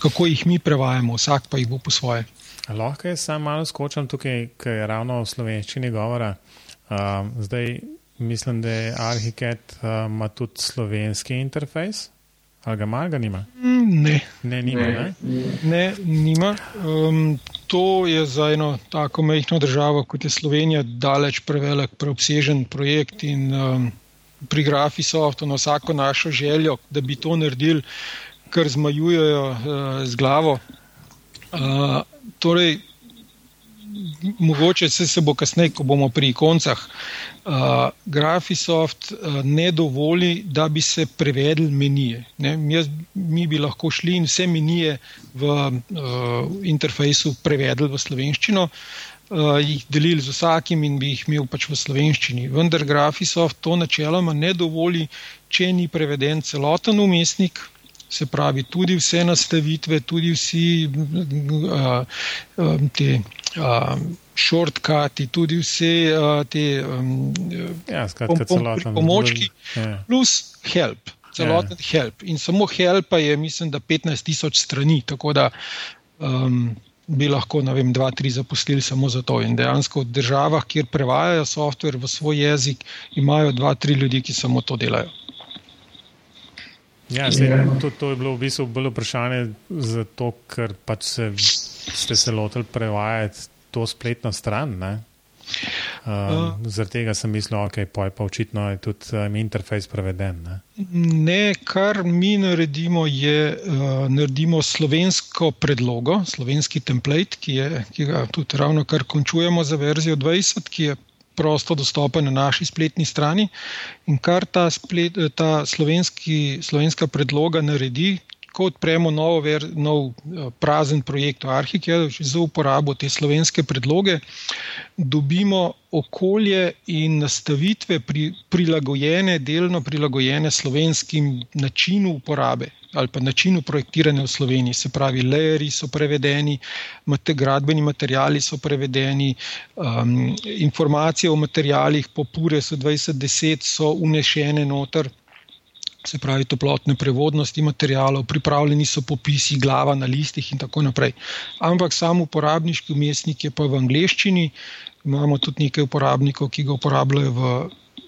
kako jih mi prevajamo, vsak pa jih bo po svoje. Lahko jaz sam malo skočam tukaj, ker je ravno v slovenščini govora. Uh, zdaj mislim, da je Arhiket uh, ima tudi slovenski interfejs. Ali ga ima, ga nima? Mm, ne. Ne, nima. Ne, ne nima. Um, to je za eno tako majhno državo, kot je Slovenija, daleč prevelik, preobsežen projekt. In um, pri Grafisoftu na vsako našo željo, da bi to naredili, kar zmajujejo uh, z glavo. Uh, torej, mogoče se, se bo kasneje, ko bomo pri koncah. Uh, Graphisoft uh, ne dovoli, da bi se prevedli menije. Jaz, mi bi lahko šli in vse menije v uh, interfejsu prevedli v slovenščino, uh, jih delili z vsakim in bi jih imel pač v slovenščini. Vendar Graphisoft to načeloma ne dovoli, če ni preveden celoten umestnik, se pravi, tudi vse nastavitve, tudi vsi uh, uh, te uh, shortcuti, tudi vse uh, te um, ja, skratka, pom pom pomočki, ja. plus help. Celoten ja. help. In samo help je, mislim, da 15 tisoč strani. Tako da um, bi lahko, ne vem, dva, tri zaposlili samo za to. In dejansko v državah, kjer prevajajo softver v svoj jezik, imajo dva, tri ljudi, ki samo to delajo. Ja, se, to, to je bilo v bistvu bolj vprašanje zato, ker pač se, ste se lotili prevajati to spletno stran. Ne? Um, uh, Zaradi tega sem mislil, da okay, je pa očitno tudi um, interfejs preveden. Ne? ne, kar mi naredimo, je uh, naredimo slovensko predlogo, slovenski template, ki, je, ki ga tudi ravno kar končujemo za verzijo 20, ki je prosto dostopen na naši spletni strani. In kar ta, splet, ta slovenski, slovenska predloga naredi, ko odpremo nov, nov eh, prazen projekt v Arhiki, za uporabo te slovenske predloge, dobimo okolje in nastavitve pri, prilagojene, delno prilagojene slovenskim načinu uporabe ali pa načinu projektiranja v Sloveniji. Se pravi, layeri so prevedeni, mate, gradbeni materijali so prevedeni, um, informacije o materijalih po Pure so 2010 so unešene noter se pravi toplotne prevodnosti materijalov, pripravljeni so popisi, glava na listih in tako naprej. Ampak sam uporabniški umestnik je pa v angleščini, imamo tudi nekaj uporabnikov, ki ga uporabljajo v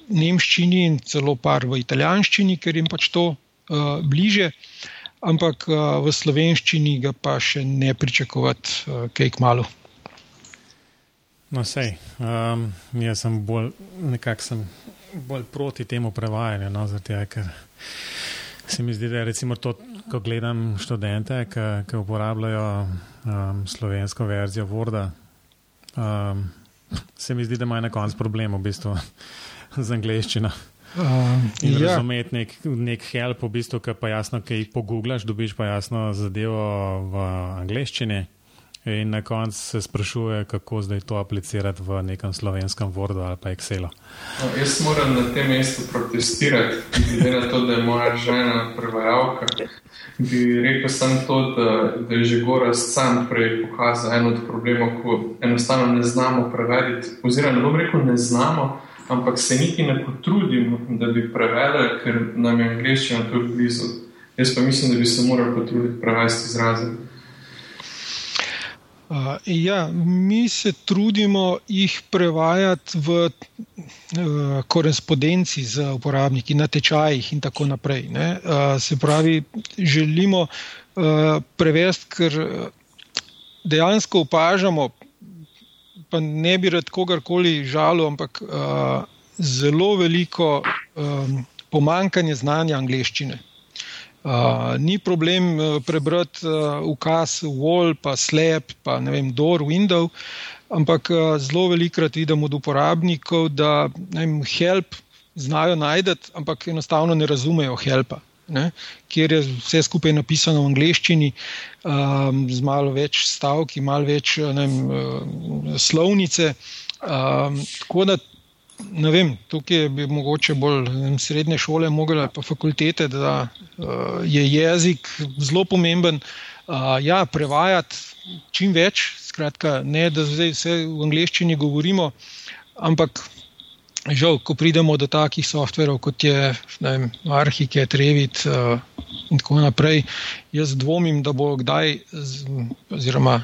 nemščini in celo par v italijanščini, ker jim pač to uh, bliže. Ampak uh, v slovenščini ga pa še ne pričakovati, uh, kaj k malu. No, sej, um, jaz sem bolj, nekako bolj proti temu prevajanju, no, zato ker se mi zdi, da je to, ko gledam študente, ki uporabljajo um, slovensko verzijo Worda, um, se mi zdi, da imajo na koncu problem v bistvu [laughs] z angliščino. Um, in ja. razumeti nek, nek help, v bistvu, ki pa jasno, ki jih pogooglaš, dobiš pa jasno zadevo v angliščini. In na koncu se sprašuje, kako zdaj to aplicirati v nekem slovenskem Wordu ali pa Excelu. No, jaz moram na tem mestu protestirati, glede na to, da je moja žena prevajalka. Bi rekel samo to, da, da je že Gorast sam prej pokazal eno od problemov, ko enostavno ne znamo prevediti. Oziroma, ne bom rekel, ne znamo, ampak se niti ne potrudimo, da bi prevedli, ker nam je angliščina tu blizu. Jaz pa mislim, da bi se morali potruditi prevesti izraze. Uh, ja, mi se trudimo jih prevajati v uh, korespondenci z uporabniki, na tečajih in tako naprej. Uh, se pravi, želimo uh, prevesti, ker dejansko opažamo, pa ne bi rad kogarkoli žalil, ampak uh, zelo veliko um, pomankanje znanja angleščine. Uh, ni problem uh, prebrati uh, ukaz wall, pa slab, pa ne vem, door, window, ampak uh, zelo velikrat vidim od uporabnikov, da vem, help znajo najti, ampak enostavno ne razumejo helpa. Ne, kjer je vse skupaj napisano v angleščini, um, z malo več stavki, malo več vem, uh, slovnice. Um, tako da ne vem, tukaj bi mogoče bolj srednje šole, mogla pa fakultete, da uh, je jezik zelo pomemben. Uh, ja, prevajati čim več, skratka, ne da zdaj vse v angleščini govorimo, ampak žal, ko pridemo do takih softverov, kot je vem, Arhike, Trevit uh, in tako naprej, jaz dvomim, da bo kdaj, z, oziroma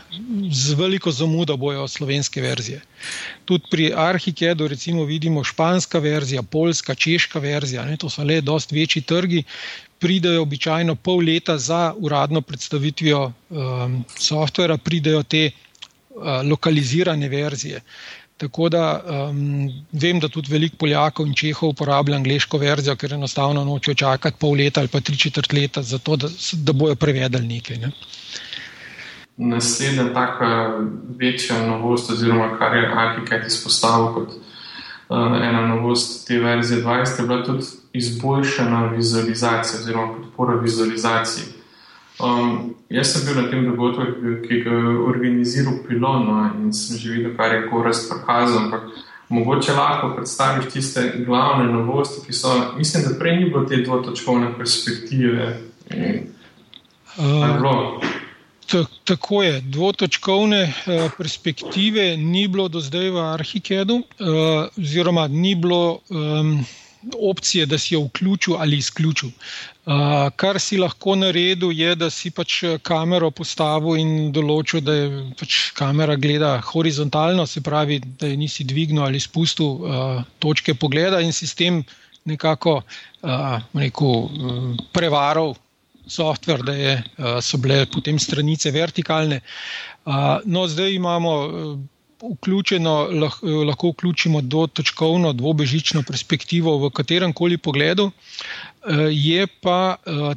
z veliko zamudo bojo slovenske verzije. Tudi pri Arhikedu recimo vidimo španska verzija, polska, češka verzija, ne, to so le dost večji trgi, pridejo običajno pol leta za uradno predstavitvijo um, softvera, pridejo te uh, lokalizirane verzije. Tako da um, vem, da tudi veliko Poljakov in Čehov uporablja angliško verzijo, ker enostavno nočejo čakati pol leta ali pa tri četrt leta, zato da, da bojo prevedeli nekaj. Ne. Naslednja taka večja novost, oziroma kar je Arhitekt izpostavil kot uh, ena novost te verzije 20, je bila tudi izboljšana vizualizacija oziroma podpora vizualizaciji. Um, jaz sem bil na tem dogodku, ki ga je organiziral Pilono in sem že videl, kar je Korast pokazal. Ampak mogoče lahko predstaviš tiste glavne novosti, ki so, mislim, da prej ni bilo te dvotočkovne perspektive. Uh, tako je, dvotočkovne uh, perspektive ni bilo do zdaj v Arhikedu, uh, oziroma ni bilo. Um, opcije, da si jo vključil ali izključil. Uh, kar si lahko naredil, je, da si pač kamero postavil in določil, da je pač kamera gleda horizontalno, se pravi, da je nisi dvignil ali spustil uh, točke pogleda in sistem nekako rekel, prevaral softver, da je, so bile potem stranice vertikalne. No, zdaj imamo vključeno, lahko vključimo dotočkovno, dvobežično perspektivo v katerem koli pogledu, je pa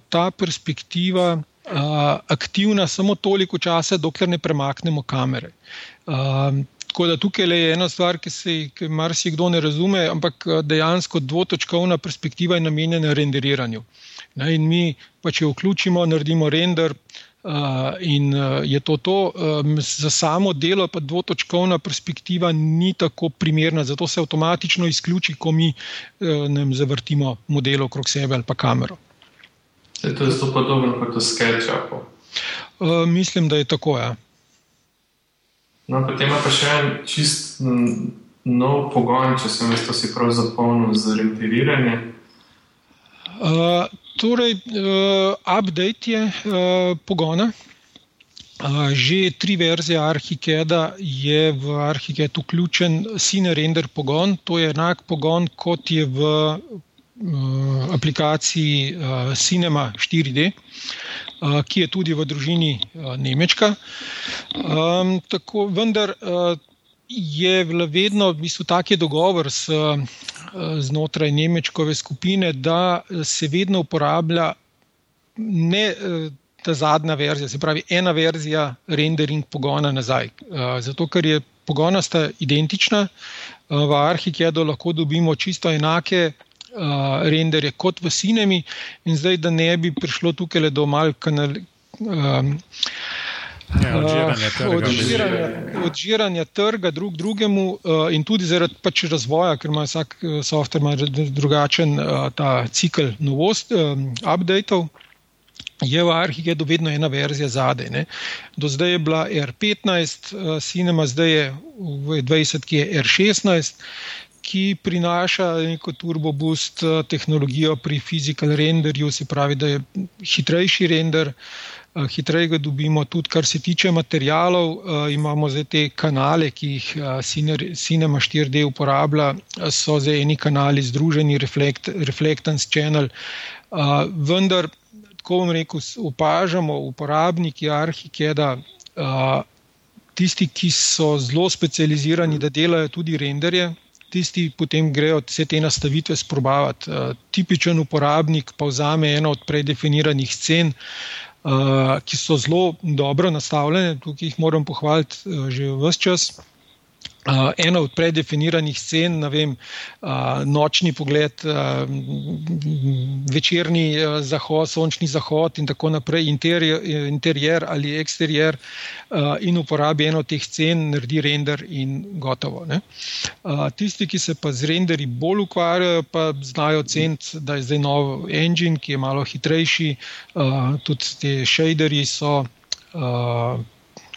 ta perspektiva aktivna samo toliko časa, dokler ne premaknemo kamere. Tako da tukaj je ena stvar, ki se jih marsikdo ne razume, ampak dejansko dvotočkovna perspektiva je namenjena renderiranju. In mi pa, če vključimo, naredimo render. Uh, in uh, je to to, um, za samo delo, pa dvotočkovna perspektiva ni tako primerna, zato se avtomatično izključi, ko mi uh, ne zavrtimo model okrog sebe ali pa kamero. Je to zelo podobno kot v SketchUpu? Uh, mislim, da je tako. Ja. No, potem pa še en čist nov pogon, če sem jaz to si prav zapolnil za renderiranje. Uh, torej, uh, update je uh, pogona. Uh, že tri verzije Arhikeda je v Arhiked vključen Cine Render pogon. To je enak pogon, kot je v uh, aplikaciji uh, Cinema 4D, uh, ki je tudi v družini uh, Nemčka. Um, tako, vendar je vedno v bistvu tak dogovor s. Uh, znotraj Nemčkove skupine, da se vedno uporablja ne ta zadnja verzija, se pravi ena verzija rendering pogona nazaj. Zato, ker je pogona sta identična, v Arhikedu lahko dobimo čisto enake renderje kot v Cinemi in zdaj, da ne bi prišlo tukaj do mal kanal. Ja, odžiranja, trga, odžiranja, odžiranja trga drug drugemu, uh, in tudi zaradi pač razvoja, ker ima vsak uh, softver ima drugačen ta cikl novosti, um, updateov. Je v Arhigedu vedno ena verzija zadaj. Do zdaj je bila R15, uh, Cinema zdaj je v 20, ki je R16, ki prinaša neko turbo boost tehnologijo pri physical renderju, se pravi, da je hitrejši render. Uh, Eh, hitreje ga dobimo. Tudi, kar se tiče materijalov, eh, imamo zdaj te kanale, ki jih eh, Cinema 4D uporablja, so zdaj eni kanali združeni, reflect, Reflectance Channel. Vendar, tako bom rekel, opažamo uporabniki Arhikeda. Tisti, ki so zelo specializirani, da delajo tudi renderje, tisti potem grejo vse te nastavitve sprobavati. Tipičen uporabnik pa vzame eno od predefiniranih scen, uh, ki so zelo dobro nastavljene, tukaj jih moram pohvaliti uh, že vse čas. Uh, ena od predefiniranih scen, vem, uh, nočni pogled, uh, večerni uh, zahod, sončni zahod in tako naprej, interijer, interijer ali eksterijer, uh, in uporabi eno od teh scen, naredi render in gotovo. Uh, tisti, ki se pa z renderi bolj ukvarjajo, pa znajo ceniti, da je zdaj nov engine, ki je malo hitrejši, uh, tudi te shaderji so. Uh,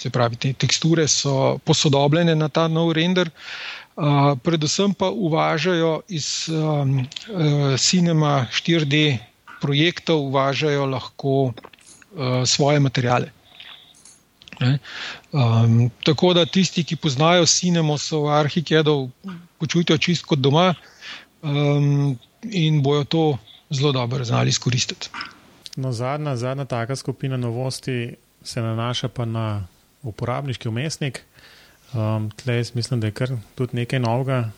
se pravi, te teksture so posodobljene na ta nov render. Uh, predvsem pa uvažajo iz um, uh, Cinema 4D projektov, uvažajo lahko uh, svoje materijale. Um, tako da tisti, ki poznajo Cinema, so v Arhikedu počutijo čist kot doma um, in bojo to zelo dobro znali izkoristiti. No, zadnja, zadnja taka skupina novosti se nanaša pa na uporabniški umestnik. Um, Tleh jaz mislim, da je kar tudi nekaj novega.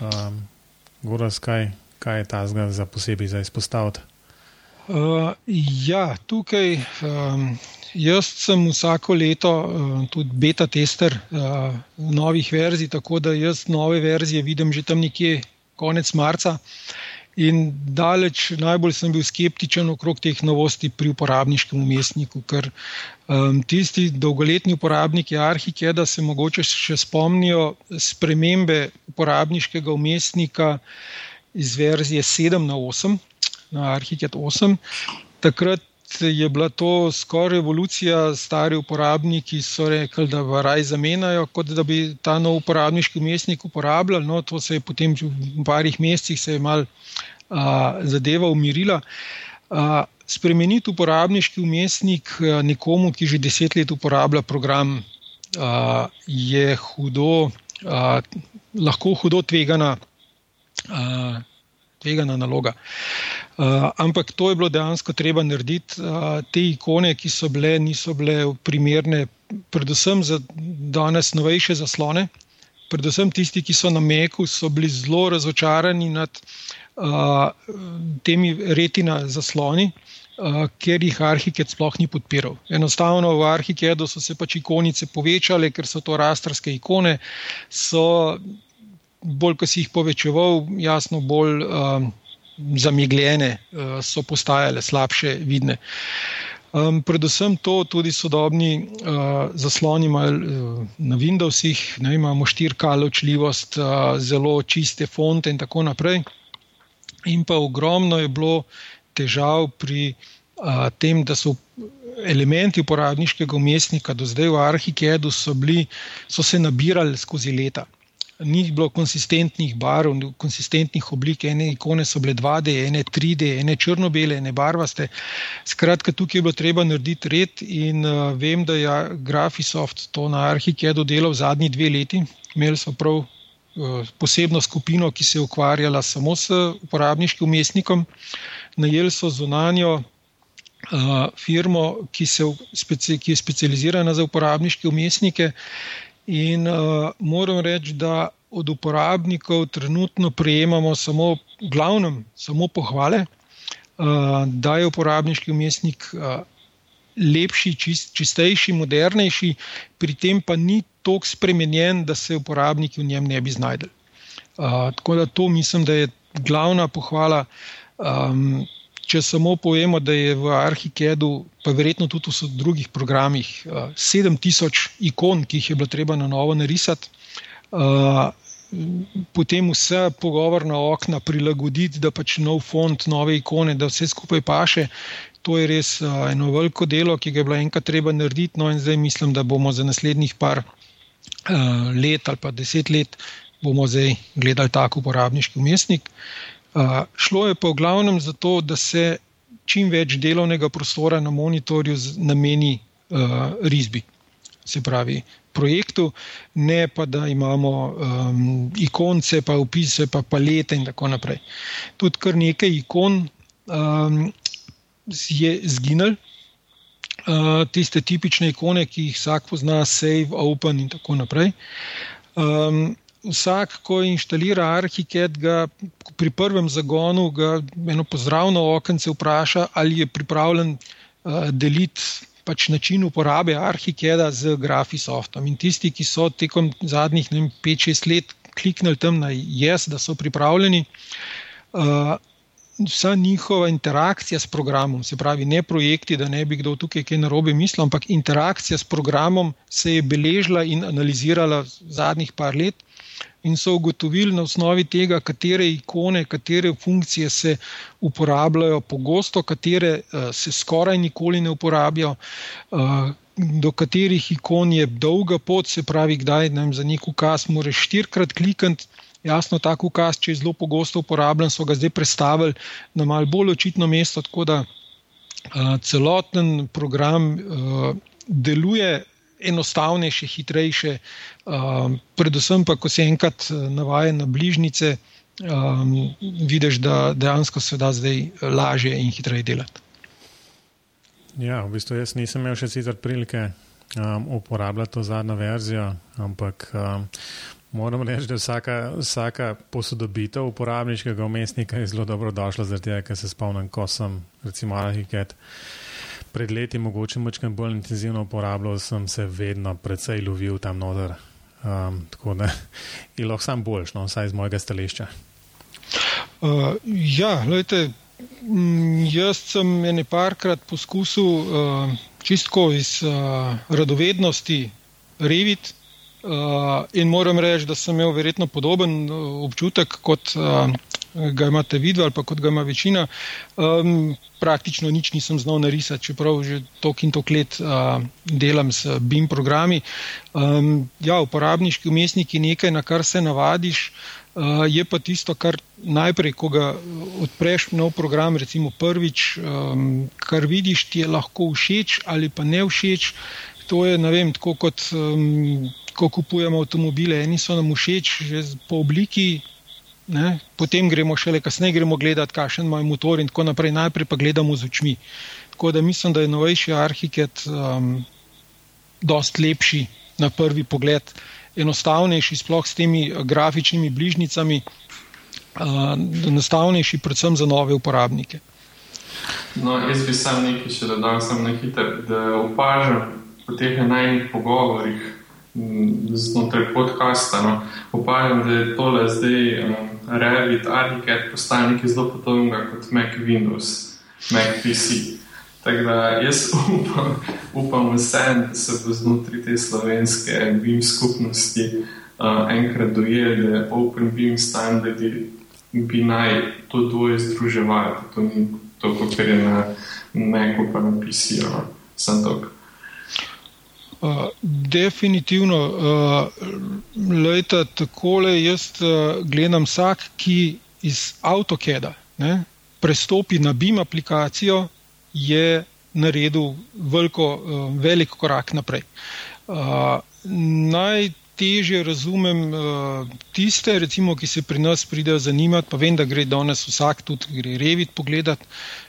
Um, Goras, kaj, kaj je ta zgled za posebej za izpostaviti? Uh, ja, tukaj um, jaz sem vsako leto uh, tudi beta tester uh, novih verzij, tako da jaz nove verzije vidim že tam nekje konec marca. Uh, In daleč najbolj sem bil skeptičen okrog teh novosti pri uporabniškem umestniku, ker um, tisti dolgoletni uporabniki Arhikeda se mogoče še spomnijo spremembe uporabniškega umestnika iz verzije 7 na 8, na Arhiked 8. Takrat je bila to skoraj revolucija, stari uporabniki so rekli, da v raj zamenjajo, kot da bi ta nov uporabniški umestnik uporabljali. No, to se je potem v parih mesecih malo zadeva umirila. Spremeniti uporabniški umestnik nekomu, ki že deset let uporablja program, je hudo, lahko hudo tvegana, tvegana naloga. Uh, ampak to je bilo dejansko treba narediti. Uh, te ikone, ki so bile, niso bile primerne, predvsem za danes novejše zaslone. Predvsem tisti, ki so na Meku, so bili zelo razočarani nad uh, temi retina zasloni. Uh, ker jih Arhiket sploh ni podpiral. Enostavno v Arhikedu so se pač ikonice povečale, ker so to rastrske ikone, so bolj, ko si jih povečeval, jasno, bolj um, zamegljene, uh, so postajale slabše vidne. Um, predvsem to tudi sodobni uh, zasloni imajo uh, na Windowsih, ne, imamo 4K ločljivost, uh, zelo čiste fonte in tako naprej. In pa ogromno je bilo težav pri uh, tem, da so elementi uporabniškega umestnika do zdaj v Arhikedu so, bili, so se nabirali skozi leta ni bilo konsistentnih barv, konsistentnih oblik, ene ikone so bile 2D, ene 3D, ene črno-bele, ene barvaste. Skratka, tukaj je bilo treba narediti red in uh, vem, da je Graphisoft to na Arhikedu delal zadnji dve leti. Imeli so prav uh, posebno skupino, ki se je ukvarjala samo s uporabniškim umestnikom. Najeli so zunanjo. Uh, firmo, ki, se, ki je specializirana za uporabniške umestnike, In uh, moram reči, da od uporabnikov trenutno prejemamo samo, glavnem, samo pohvale, uh, da je uporabniški umestnik uh, lepši, čist, čistejši, modernejši, pri tem pa ni tako spremenjen, da se uporabniki v njem ne bi znašli. Uh, tako da to mislim, da je glavna pohvala. Um, če samo povemo, da je v Arhikedu, pa verjetno tudi v drugih programih, 7000 eh, ikon, ki jih je bilo treba na novo narisati, eh, potem vse pogovorna okna prilagoditi, da pač nov font, nove ikone, da vse skupaj paše. To je res eh, eno veliko delo, ki ga je bilo enkrat treba narediti, no in zdaj mislim, da bomo za naslednjih par let ali pa deset let. Bomo zdaj gledali tako uporabniški umestnik. Uh, šlo je pa v glavnem za to, da se čim več delovnega prostora na monitorju nameni uh, risbi, se pravi projektu, ne pa da imamo um, ikonce, pa opise, pa palete in tako naprej. Tudi kar nekaj ikon um, je zginil. Uh, tiste tipične ikone, ki jih vsak pozna, save, open in tako naprej. Um, vsak, ko inštalira Arhiket, ga pri prvem zagonu eno pozdravno okence vpraša, ali je pripravljen uh, deliti pač način uporabe Arhikeda z Graphisoftom. In tisti, ki so tekom zadnjih 5-6 let kliknili tam na jaz, da so pripravljeni. Uh, Vsa njihova interakcija s programom, se pravi, ne projekti, da ne bi kdo tukaj kaj narobe mislil, ampak interakcija s programom se je beležila in analizirala zadnjih par let, in so ugotovili na osnovi tega, katere ikone, katere funkcije se uporabljajo pogosto, katere uh, se skoraj nikoli ne uporabljajo. Uh, Do katerih ikon je dolga pot, se pravi, kdaj nam za nek ukaz moraš štirikrat klikati. Jasno, tak ukaz, če je zelo pogosto uporabljen, so ga zdaj predstavili na malo bolj očitno mesto, tako da uh, celoten program uh, deluje enostavnejše, hitrejše, um, predvsem pa, ko se enkrat uh, navaja na bližnjice, um, vidiš, da dejansko se da zdaj lažje in hitreje delati. Ja, v bistvu jaz nisem imel še sicer prilike um, uporabljati to zadnjo verzijo, ampak um, moram reči, da vsaka, vsaka posodobitev uporabniškega umestnika je zelo dobro došla, zaradi tega, ker se spomnim, ko sem recimo Arhiket pred leti mogoče močkaj bolj intenzivno uporabljal, sem se vedno precej lovil tam noter. Um, tako da [laughs] je lahko sam boljš, no, vsaj iz mojega stališča. Uh, ja, gledajte, jaz sem ene parkrat poskusil uh, čistko iz uh, radovednosti reviti. Uh, in moram reči, da sem imel verjetno podoben občutek kot uh, ga imate videti, ali pa kot ga ima večina. Um, praktično nič nisem znal narisati, čeprav že tok in tok let uh, delam s BIM programi. Um, ja, uporabniški umestnik je nekaj, na kar se navadiš. Uh, je pa tisto, kar najprej, ko ga odpreš nov program, recimo prvič, um, kar vidiš, ti je lahko všeč ali pa ne všeč. To je, ne vem, tako kot um, ko kupujemo avtomobile. Eni so nam všeč že po obliki, Ne? Potem gremo šele kasneje, gremo gledati, kakšen ima motor in tako naprej. Najprej pa gledamo z očmi. Tako da mislim, da je novejši arhitekt um, dost lepši na prvi pogled, enostavnejši, sploh s temi grafičnimi bližnicami, uh, enostavnejši predvsem za nove uporabnike. No, jaz bi sam nekaj še dodal, sem na hitro, da opažam po teh enajnih pogovorih znotraj podcasta. No, opažam, da je tole zdaj um, Revit, Archicad postane nekaj zelo podobnega kot Mac Windows, Mac PC. Tako da jaz [laughs] upam, upam vsem, da se bo znotraj te slovenske BIM skupnosti uh, enkrat dojel, da Open BIM standardi bi naj to dvoje združevali. To ni to, kar je na Macu, pa na PC-u. No. Sem to. Uh, definitivno, uh, lejta, takole jaz uh, gledam vsak, ki iz AutoCAD-a prestopi na BIM aplikacijo, je naredil veliko, uh, velik korak naprej. Uh, najtežje razumem uh, tiste, recimo, ki se pri nas pridejo zanimati, pa vem, da gre danes vsak tudi gre revit pogledati.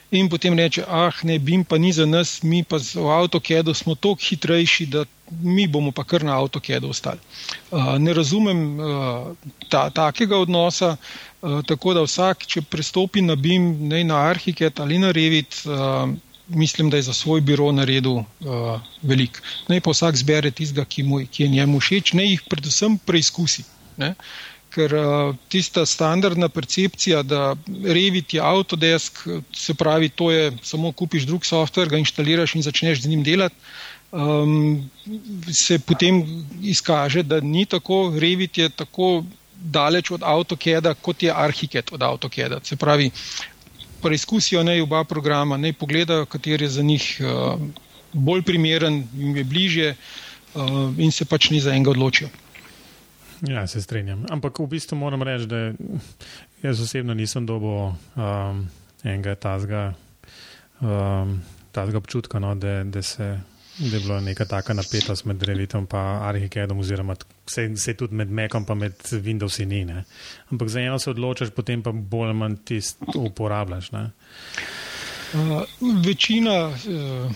In potem reče, ah, ne, BIM pa ni za nas, mi pa v AutoCAD-u smo toliko hitrejši, da mi bomo pa kar na AutoCAD-u ostali. Uh, ne razumem uh, ta, takega odnosa, uh, tako da vsak, če prestopi na BIM, ne na ArchiCAD ali na Revit, uh, mislim, da je za svoj biro naredil uh, veliko. Naj pa vsak zbere tistega, ki, ki je njemu všeč, naj jih predvsem preizkusi. Ne? Ker uh, tista standardna percepcija, da Revit je Autodesk, se pravi, to je samo kupiš drug softver, ga instaliraš in začneš z njim delati, um, se potem izkaže, da ni tako. Revit je tako daleč od AutoCAD-a, kot je Archicad od AutoCAD-a. Se pravi, preizkusijo naj oba programa, naj pogledajo, kateri je za njih uh, bolj primeren, jim je bližje uh, in se pač ni za enega odločijo. Ja, se strinjam. Ampak v bistvu moram reči, da jaz osebno nisem dobil um, enega tazga, um, tazga občutka, no, da, da se da je bila neka taka napetost med Revitom in Arhicadom, oziroma se, se tudi med Macom in med Windowsi ni. Ne? Ampak za eno se odločiš, potem pa bolj ali manj tisto uporabljaš. Uh, večina uh,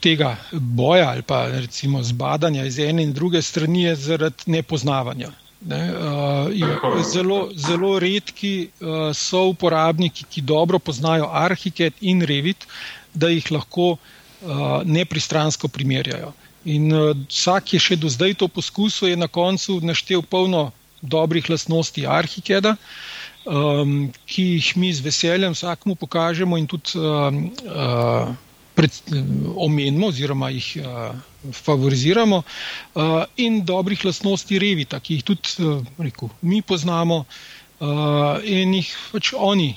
tega boja ali pa recimo zbadanja iz ene in druge strani je zaradi nepoznavanja. Ne, uh, zelo, zelo redki uh, so uporabniki, ki dobro poznajo Arhicad in Revit, da jih lahko uh, Uh, nepristransko primerjajo. In uh, vsak, je še do zdaj to poskusil, je na koncu naštel polno dobrih lastnosti Arhikeda, um, ki jih mi z veseljem vsakmu pokažemo in tudi um, uh, pred, omenimo oziroma jih uh, favoriziramo, uh, in dobrih lastnosti Revita, ki jih tudi uh, rekel, mi poznamo uh, in jih pač oni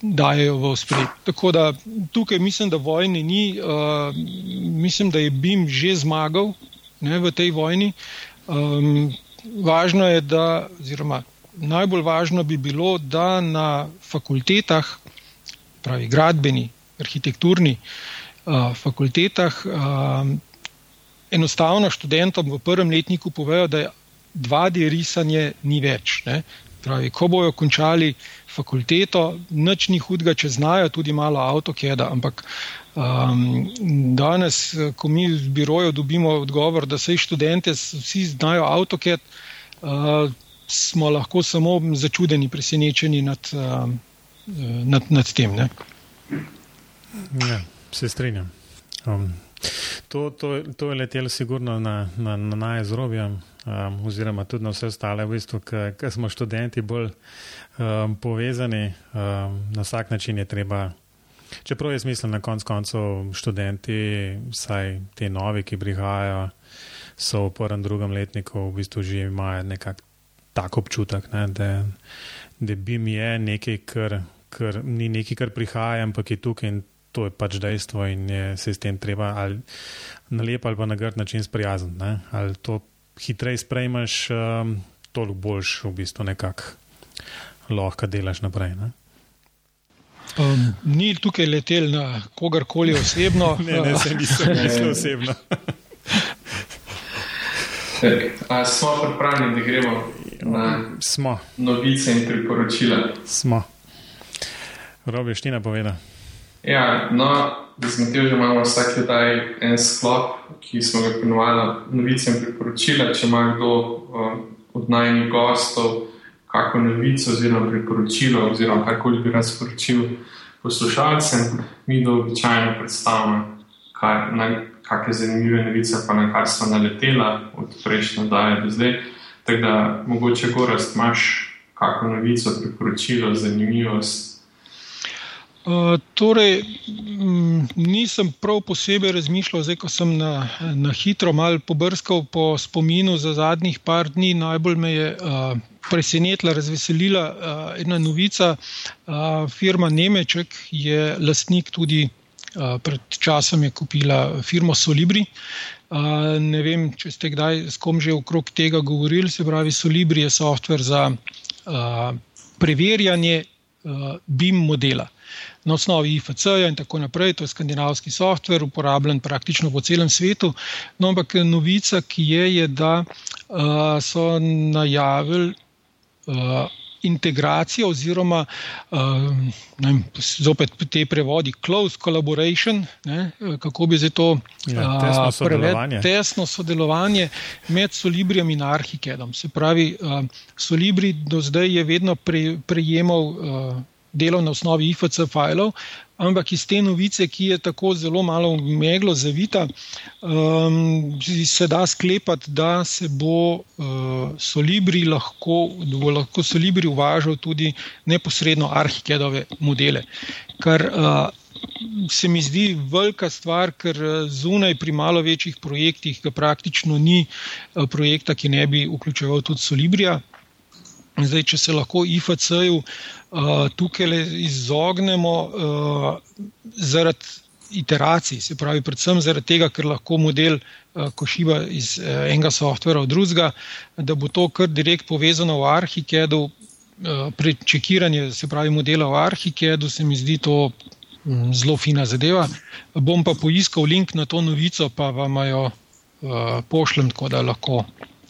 dajo v spred. Tako da tukaj mislim, da vojne ni, uh, mislim, da je BIM že zmagal ne, v tej vojni. Um, važno je, da, oziroma najbolj važno bi bilo, da na fakultetah, pravi gradbeni, arhitekturni uh, fakultetah, uh, enostavno študentom v prvem letniku povejo, da je 2D risanje ni več. Ne. Pravi, ko bojo končali fakulteto, nič ni hudega, če znajo tudi malo avtokeda, ampak um, danes, ko mi v biroju dobimo odgovor, da se študente vsi znajo avtoked, uh, smo lahko samo začudeni, presenečeni nad, uh, nad, nad tem. Ne? Ja, se strinjam. Um, to, to, to je letelo sigurno na, na, na najzrobje um, oziroma tudi na vse ostale, v bistvu, ker smo študenti bolj um, povezani, um, na vsak način je treba. Čeprav jaz mislim, na koncu koncev študenti, vsaj ti novi, ki prihajajo, so v prvem, drugem letniku, v bistvu že imajo nekak tak občutek, ne, da, da bi mi je nekaj, kar, kar ni nekaj, kar prihaja, ampak je tukaj in to je pač dejstvo in je se s tem treba ali na lep ali pa na grd način sprijazniti. Ali to hitreje sprejmeš, um, toliko boljš v bistvu nekako lahko delaš naprej. Ne? Um, ni tukaj letel na kogarkoli osebno. [laughs] ne, ne, se nisem mislil osebno. [laughs] Ali smo pripravljeni, da gremo na Smo, novice in priporočila. smo. Robi, ština poveda. Ja, no, ti že imamo vsak dan en sklop, ki smo ga ponovali novice in priporočila. Če ima kdo uh, od najnih gostov kakšno novico oziroma priporočilo oziroma karkoli bi rad sporočil poslušalcem, mi do običajno predstavljamo, kakšne zanimive novice pa na kar smo naletela od prejšnje daje do zdaj. Tako da mogoče gorast imaš kakšno novico, priporočilo, zanimivost. Uh, torej, m, nisem prav posebej razmišljal, zdaj ko sem na, na hitro malo pobrskal po spominu za zadnjih par dni. Najbolj me je uh, presenetila, razveselila uh, ena novica. Uh, firma Nemeček je lastnik tudi uh, pred časom je kupila firmo Solibri. Uh, ne vem, če ste kdaj s kom že okrog tega govorili. Se pravi, Solibri je softver za uh, preverjanje uh, BIM modela na osnovi IFC-ja in tako naprej. To je skandinavski softver, uporabljen praktično po celem svetu. No, ampak novica, ki je, je da uh, so najavili uh, integracijo oziroma uh, vem, zopet te prevodi close collaboration, ne, kako bi se to Ja, tesno sodelovanje. tesno sodelovanje med Solibrijem in Arhikedom. Se pravi, uh, Solibri do zdaj je vedno pre, prejemal delo na osnovi IFC filov, ampak iz te novice, ki je tako zelo malo meglo zavita, um, se da sklepati, da se bo uh, Solibri lahko, da bo lahko Solibri uvažal tudi neposredno Arhikedove modele. Kar uh, se mi zdi velika stvar, ker zunaj pri malo večjih projektih, praktično ni projekta, ki ne bi vključeval tudi Solibrija. Zdaj, če se lahko IFC-ju uh, tukaj izognemo uh, zaradi iteracij, se pravi, predvsem zaradi tega, ker lahko model uh, košiva iz uh, enega softvera v drugega, da bo to kar direkt povezano v Arhikedu. Uh, pri čekiranju, se pravi, modela v Arhikedu, se mi zdi to um, zelo fina zadeva. Bom pa poiskal link na to novico, pa vam jo uh, pošljem, tako da lahko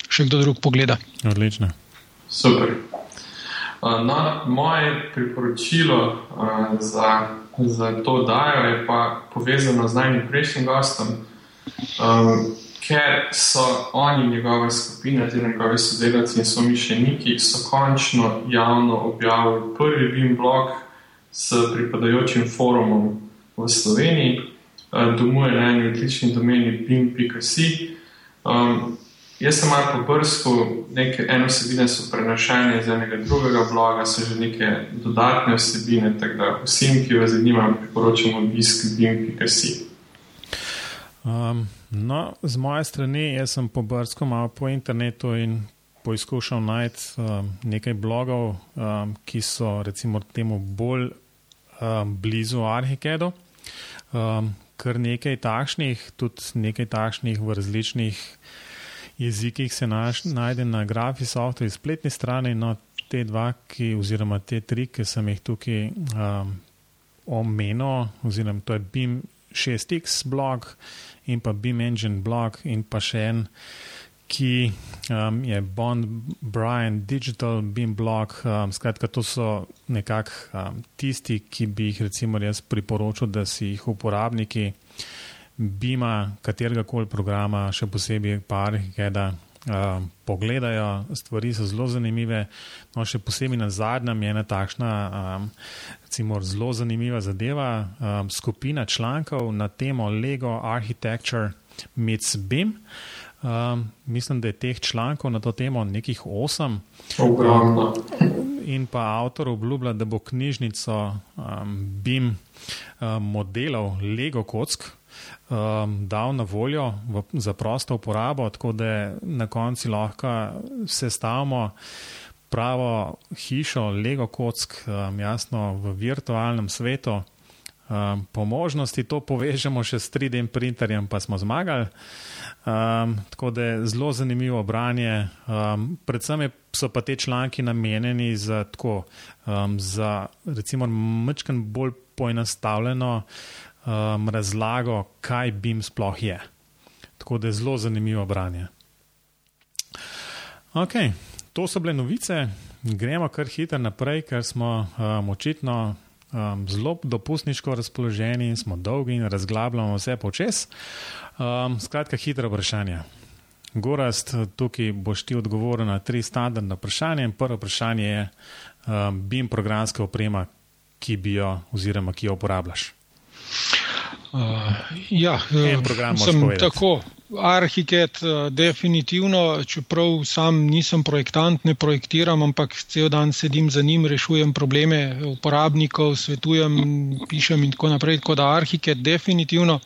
še kdo drug pogleda. Odlično. Super. No, moje priporočilo uh, za, za to dajo je pa povezano z najnim prejšnjim gostom, um, ker so oni, njegova skupina, ti njegovi sodelavci in somišljeniki, so končno javno objavili prvi BIM blog s pripadajočim forumom v Sloveniji, domuje na eni odlični domeni BIM.si. Um, Jaz sem malo pobrskal, eno vsebine so prenašanje iz enega drugega bloga, so že neke dodatne vsebine, tako da vsem, ki vas zanima, priporočam obisk bim.si. Um, no, z moje strani, jaz sem pobrskal malo po internetu in poizkušal najti um, nekaj blogov, um, ki so recimo temu bolj um, blizu Arhikedu. Um, kar nekaj takšnih, tudi nekaj takšnih v različnih jezikih se naš, najde na Graphisoftri spletni strani, no te dva, ki, oziroma te tri, ki sem jih tukaj um, omenil, oziroma to je BIM 6X blog in pa BIM Engine blog in pa še en, ki um, je Bond Brian Digital BIM blog. Um, skratka, to so nekako um, tisti, ki bi jih recimo jaz priporočil, da si jih uporabniki Bima, katerega koli programa, še posebej Parheda, uh, pogledajo. Stvari so zelo zanimive. No, še posebej na zadnjem je ena takšna um, recimo, zelo zanimiva zadeva. Um, skupina člankov na temo Lego Architecture meets Bim. Um, mislim, da je teh člankov na to temo nekih osem. Ogromno. In pa avtor obljublja, da bo knjižnico um, BIM um, modelov Lego kock um, dal na voljo v, za prosto uporabo, tako da na koncu lahko sestavimo pravo hišo, Lego kock, um, jasno v virtualnem svetu. Um, po možnosti to povežemo še s 3D printerjem, pa smo zmagali. Um, tako da je zelo zanimivo branje. Um, predvsem je, so pa te članki namenjeni za, tako, um, za recimo, mečken bolj poenostavljeno um, razlago, kaj BIM sploh je. Tako da je zelo zanimivo branje. Ok, to so bile novice, gremo kar hitro naprej, ker smo um, očitno um, zelo dopustniško razpoloženi in smo dolgi in razglabljamo vse počes. Um, skratka, hitro vprašanje. Gorast, tukaj boš ti odgovoril na tri standardne vprašanja. Prvo vprašanje je, um, BIM programska oprema, ki bi jo oziroma ki jo uporabljaš. Uh, ja, en program sem tako. Arhitekt, uh, definitivno, čeprav sam nisem projektant, ne projektiram, ampak cel dan sedim za njim, rešujem probleme uporabnikov, svetujem, pišem in tako naprej. Tako da arhitekt, definitivno.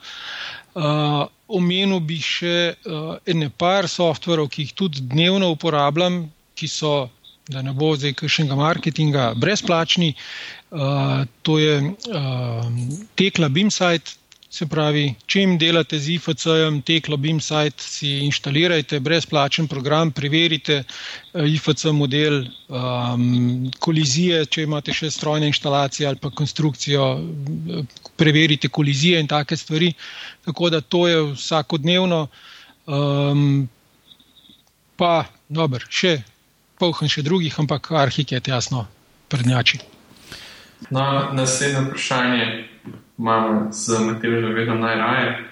Uh, omenil bi še uh, ene par softverov, ki jih tudi dnevno uporabljam, ki so, da ne bo zdaj kakšnega marketinga, brezplačni. Uh, to je uh, Tekla Beamsite, Se pravi, če jim delate z IFC-jem, teklo BIM-site, si inštalirajte brezplačen program, preverite uh, IFC model, um, kolizije, če imate še strojne inštalacije ali pa konstrukcijo, preverite kolizije in take stvari. Tako da to je vsakodnevno. Um, pa, dobro, še polhen še drugih, ampak arhiket jasno prednjači. No, naslednje vprašanje imamo z Matejem vedno najraje.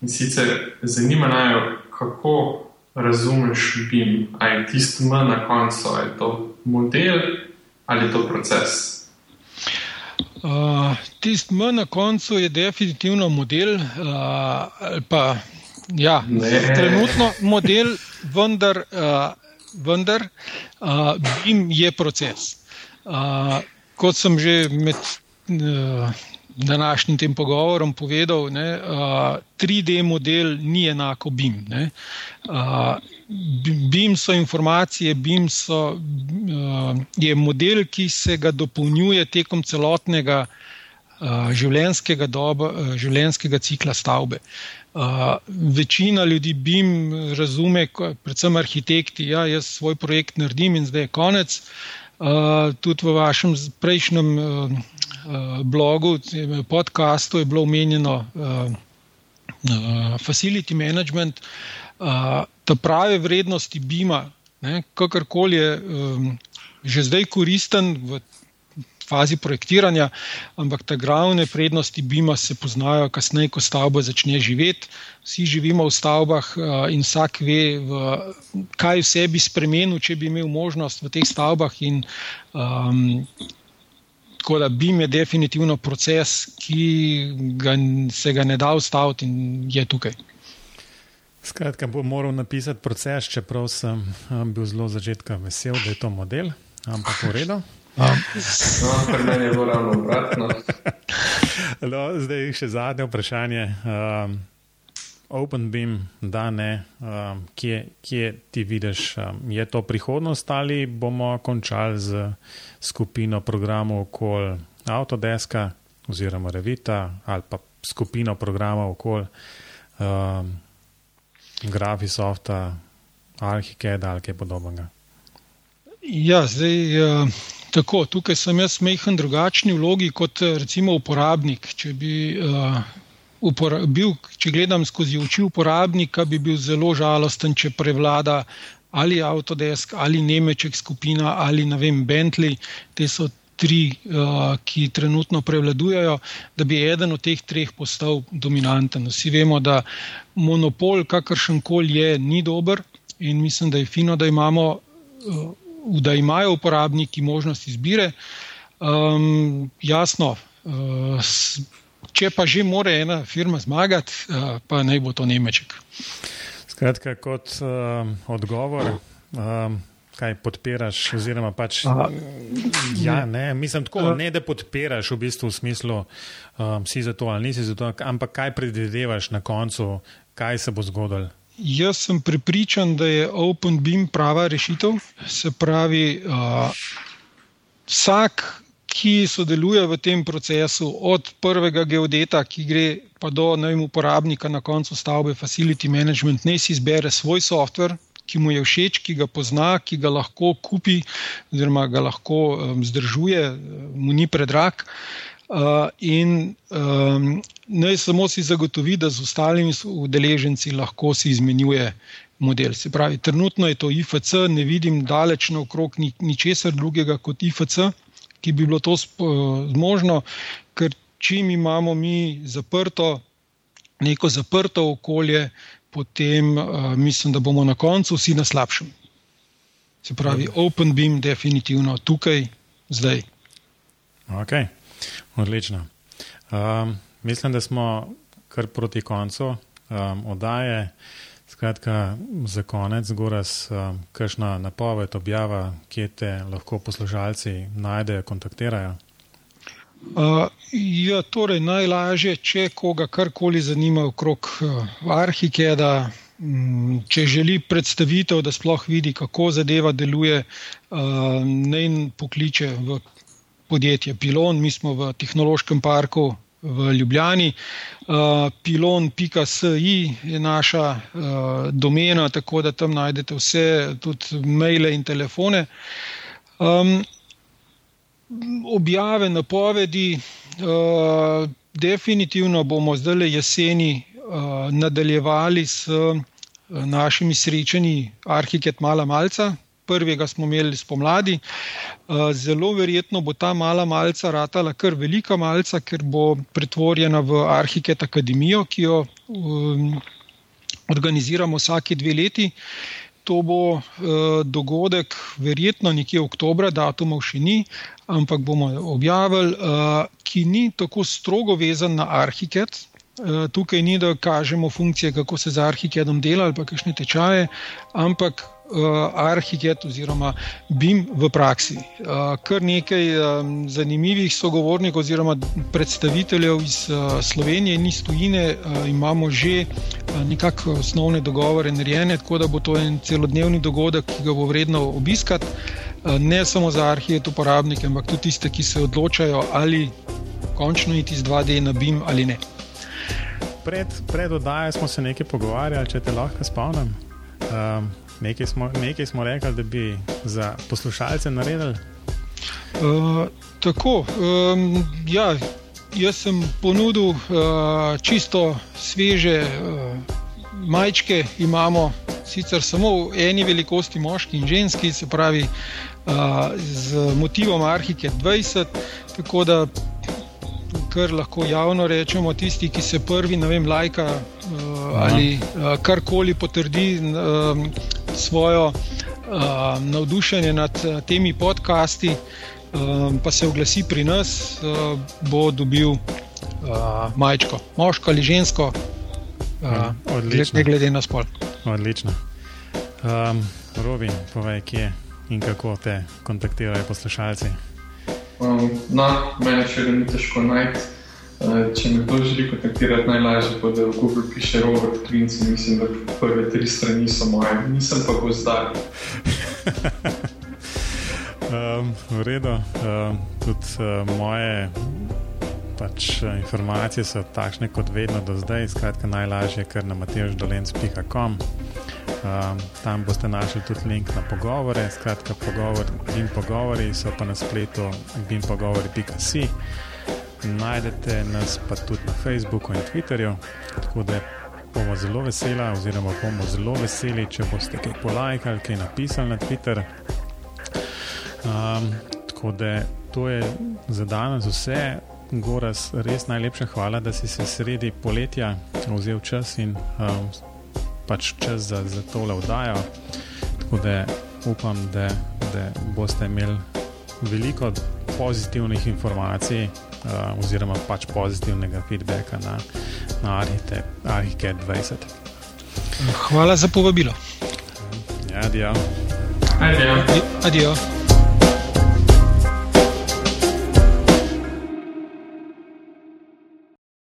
In sicer zanima nas, kako razumeš BIM. Ali je tisto M na koncu, ali je to model ali je to proces. Uh, Tisti M na koncu je definitivno model, uh, pa ja, trenutno model, vendar, uh, vendar uh, BIM je proces. Uh, kot sem že med. Uh, današnjim tem pogovorom povedal, da uh, 3D model ni enako BIM. Ne, uh, BIM so informacije, BIM so, uh, je model, ki se ga dopolnjuje tekom celotnega uh, življenjskega, doba, uh, življenjskega cikla stavbe. Uh, večina ljudi BIM razume, predvsem arhitekti, ja, jaz svoj projekt naredim in zdaj je konec. Uh, tudi v vašem prejšnjem uh, uh, blogu, podkastu je bilo omenjeno facility management, da prave vrednosti BIM-a, kakorkoli je že zdaj koristen v fazi projektiranja, ampak te glavne prednosti BIM-a se poznajo kasneje, ko stavba začne živeti. Vsi živimo v stavbah uh, in vsak ve, kaj vse bi spremenil, če bi imel možnost v teh stavbah. In, um, Tako da BIM je definitivno proces, ki ga, se ga ne da ustaviti in je tukaj. Skratka, bom moral napisati proces, čeprav sem um, bil zelo začetka vesel, da je to model, ampak v redu. No, pri meni je bilo ravno obratno. No, zdaj še zadnje vprašanje. Um, OpenBeam, da ne, um, kje, kje ti vidiš, um, je to prihodnost ali bomo končali z skupino programov okoli Autodeska oziroma Revita ali pa skupino programov okoli um, Graphisofta, Archicad ali kaj podobnega. Ja, zdaj. Uh... Tako, tukaj sem jaz mehen drugačni vlogi kot recimo uporabnik. Če bi uh, bil, če gledam skozi oči uporabnika, bi bil zelo žalosten, če prevlada ali Autodesk ali Nemček skupina ali ne vem, Bentley. Te so tri, uh, ki trenutno prevladujejo, da bi eden od teh treh postal dominanten. Vsi vemo, da monopol, kakršen koli je, ni dober in mislim, da je fino, da imamo. Uh, Da imajo uporabniki možnost izbire, um, jasno, uh, Če pa že mora ena firma zmagati, uh, pa naj bo to Nemček. Skratka, kot uh, odgovor, uh, kaj podpiraš, oziroma pač. Ja, ne, mislim tako, ne da podpiraš v bistvu v smislu, um, si za to ali nisi za to, ampak kaj predvidevaš na koncu, kaj se bo zgodilo. Jaz sem prepričan, da je OpenBeam prava rešitev. Se pravi, uh, vsak ki sodeluje v tem procesu, od prvega geodeta, ki gre pa do vem, uporabnika na koncu stavbe, facility management, ne si izbere svoj softver, ki mu je všeč, ki ga pozna, ki ga lahko kupi, oziroma ga lahko um, zdržuje, mu ni predrag. Uh, in um, naj samo si zagotovi, da z ostalimi udeleženci lahko si izmenjuje model. Se pravi, trenutno je to IFC, ne vidim daleč naokrog ničesar drugega kot IFC, ki bi bilo to možno, ker čim imamo mi zaprto, neko zaprto okolje, potem uh, mislim, da bomo na koncu vsi na slabšem. Se pravi, okay. Open Beam, definitivno tukaj, zdaj. Ok, odlično. Um, mislim, da smo kar proti koncu um, oddaje. Skratka, za konec, zgoraj, um, kakšna napoved, objava, kje te lahko poslušalci najdejo, kontaktirajo. Uh, ja, torej, najlažje, če koga karkoli zanima okrog uh, Arhikeda, um, če želi predstavitev, da sploh vidi, kako zadeva deluje, uh, naj pokliče v podjetje Pilon, mi smo v tehnološkem parku v Ljubljani. Uh, pilon.si je naša uh, domena, tako da tam najdete vse, tudi maile in telefone. Objave, napovedi, uh, definitivno bomo zdaj jeseni nadaljevali s našimi srečanji Arhiket Mala Malca, prvega smo imeli spomladi. Eh, zelo verjetno bo ta mala malca ratala kar velika malca, ker bo pretvorjena v Arhiket Akademijo, ki jo um, organiziramo vsake dve leti. To bo uh, dogodek, verjetno nekje oktobra, datumov še ni, ampak bomo objavili, uh, ki ni tako strogo vezan na Arhiket. Tukaj ni, da kažemo funkcije, kako se z Arhiketom dela ali kakšne tečaje, ampak uh, Arhiket oziroma BIM v praksi. Uh, kar nekaj um, zanimivih sogovornikov oziroma predstaviteljev iz uh, Slovenije in iz tujine uh, imamo že uh, nekako osnovne dogovore narejene, tako da bo to en celodnevni dogodek, ki ga bo vredno obiskati. Ne samo za arhivet uporabnike, ampak tudi tiste, ki se odločajo ali končno iti z 2D na BIM ali ne. Pred, pred oddajo smo se nekaj pogovarjali, če te lahko spomnim. Um, Nekaj smo, nekaj smo rekli, da bi za poslušalce naredili. Uh, tako. Um, ja, jaz sem ponudil uh, čisto sveže uh, majčke. Imamo sicer samo v eni velikosti, moški in ženski, se pravi uh, z motivom Arhike 20. Tako da kar lahko javno rečemo, tisti, ki se prvi, ne vem, lajka uh, ali uh, karkoli potrdi uh, svojo uh, navdušenje nad uh, temi podcasti, uh, pa se oglasi pri nas, uh, bo dobil uh, majčko, moško ali žensko, uh, ne glede na spol. Odlično. Um, Robi, povej, kje in kako te kontaktirajo poslušalci. Um, no, meni še vedno ni težko najti. Uh, če me kdo želi kontaktirati, najlažje bo, da v Google piše Robert Klinc in mislim, da prve tri strani so moje, nisem pa gozdar. um, [laughs] v redu, um, tudi uh, moje pač, informacije so takšne kot vedno do zdaj, skratka najlažje, ker na mateždolenc.com. Um, tam boste našli tudi link na pogovore, skratka, pogovor, BIM pogovori so pa na spletu bimpogovori.com. Najdete nas pa tudi na Facebooku in Twitterju, tako da bomo zelo veseli, oziroma bomo zelo veseli, če boste kaj polajkali, kaj napisali na Twitter. Um, tako da to je za danes vse. Goras, res najlepša hvala, da si se sredi poletja vzel čas in um, pač čas za, za tole vdajo. Tako da upam, da, da boste imeli veliko pozitivnih informacij, uh, oziroma pač pozitivnega feedbacka na, na Arhiket 20. Hvala za povabilo. Ja, adijo. Adijo. Adijo.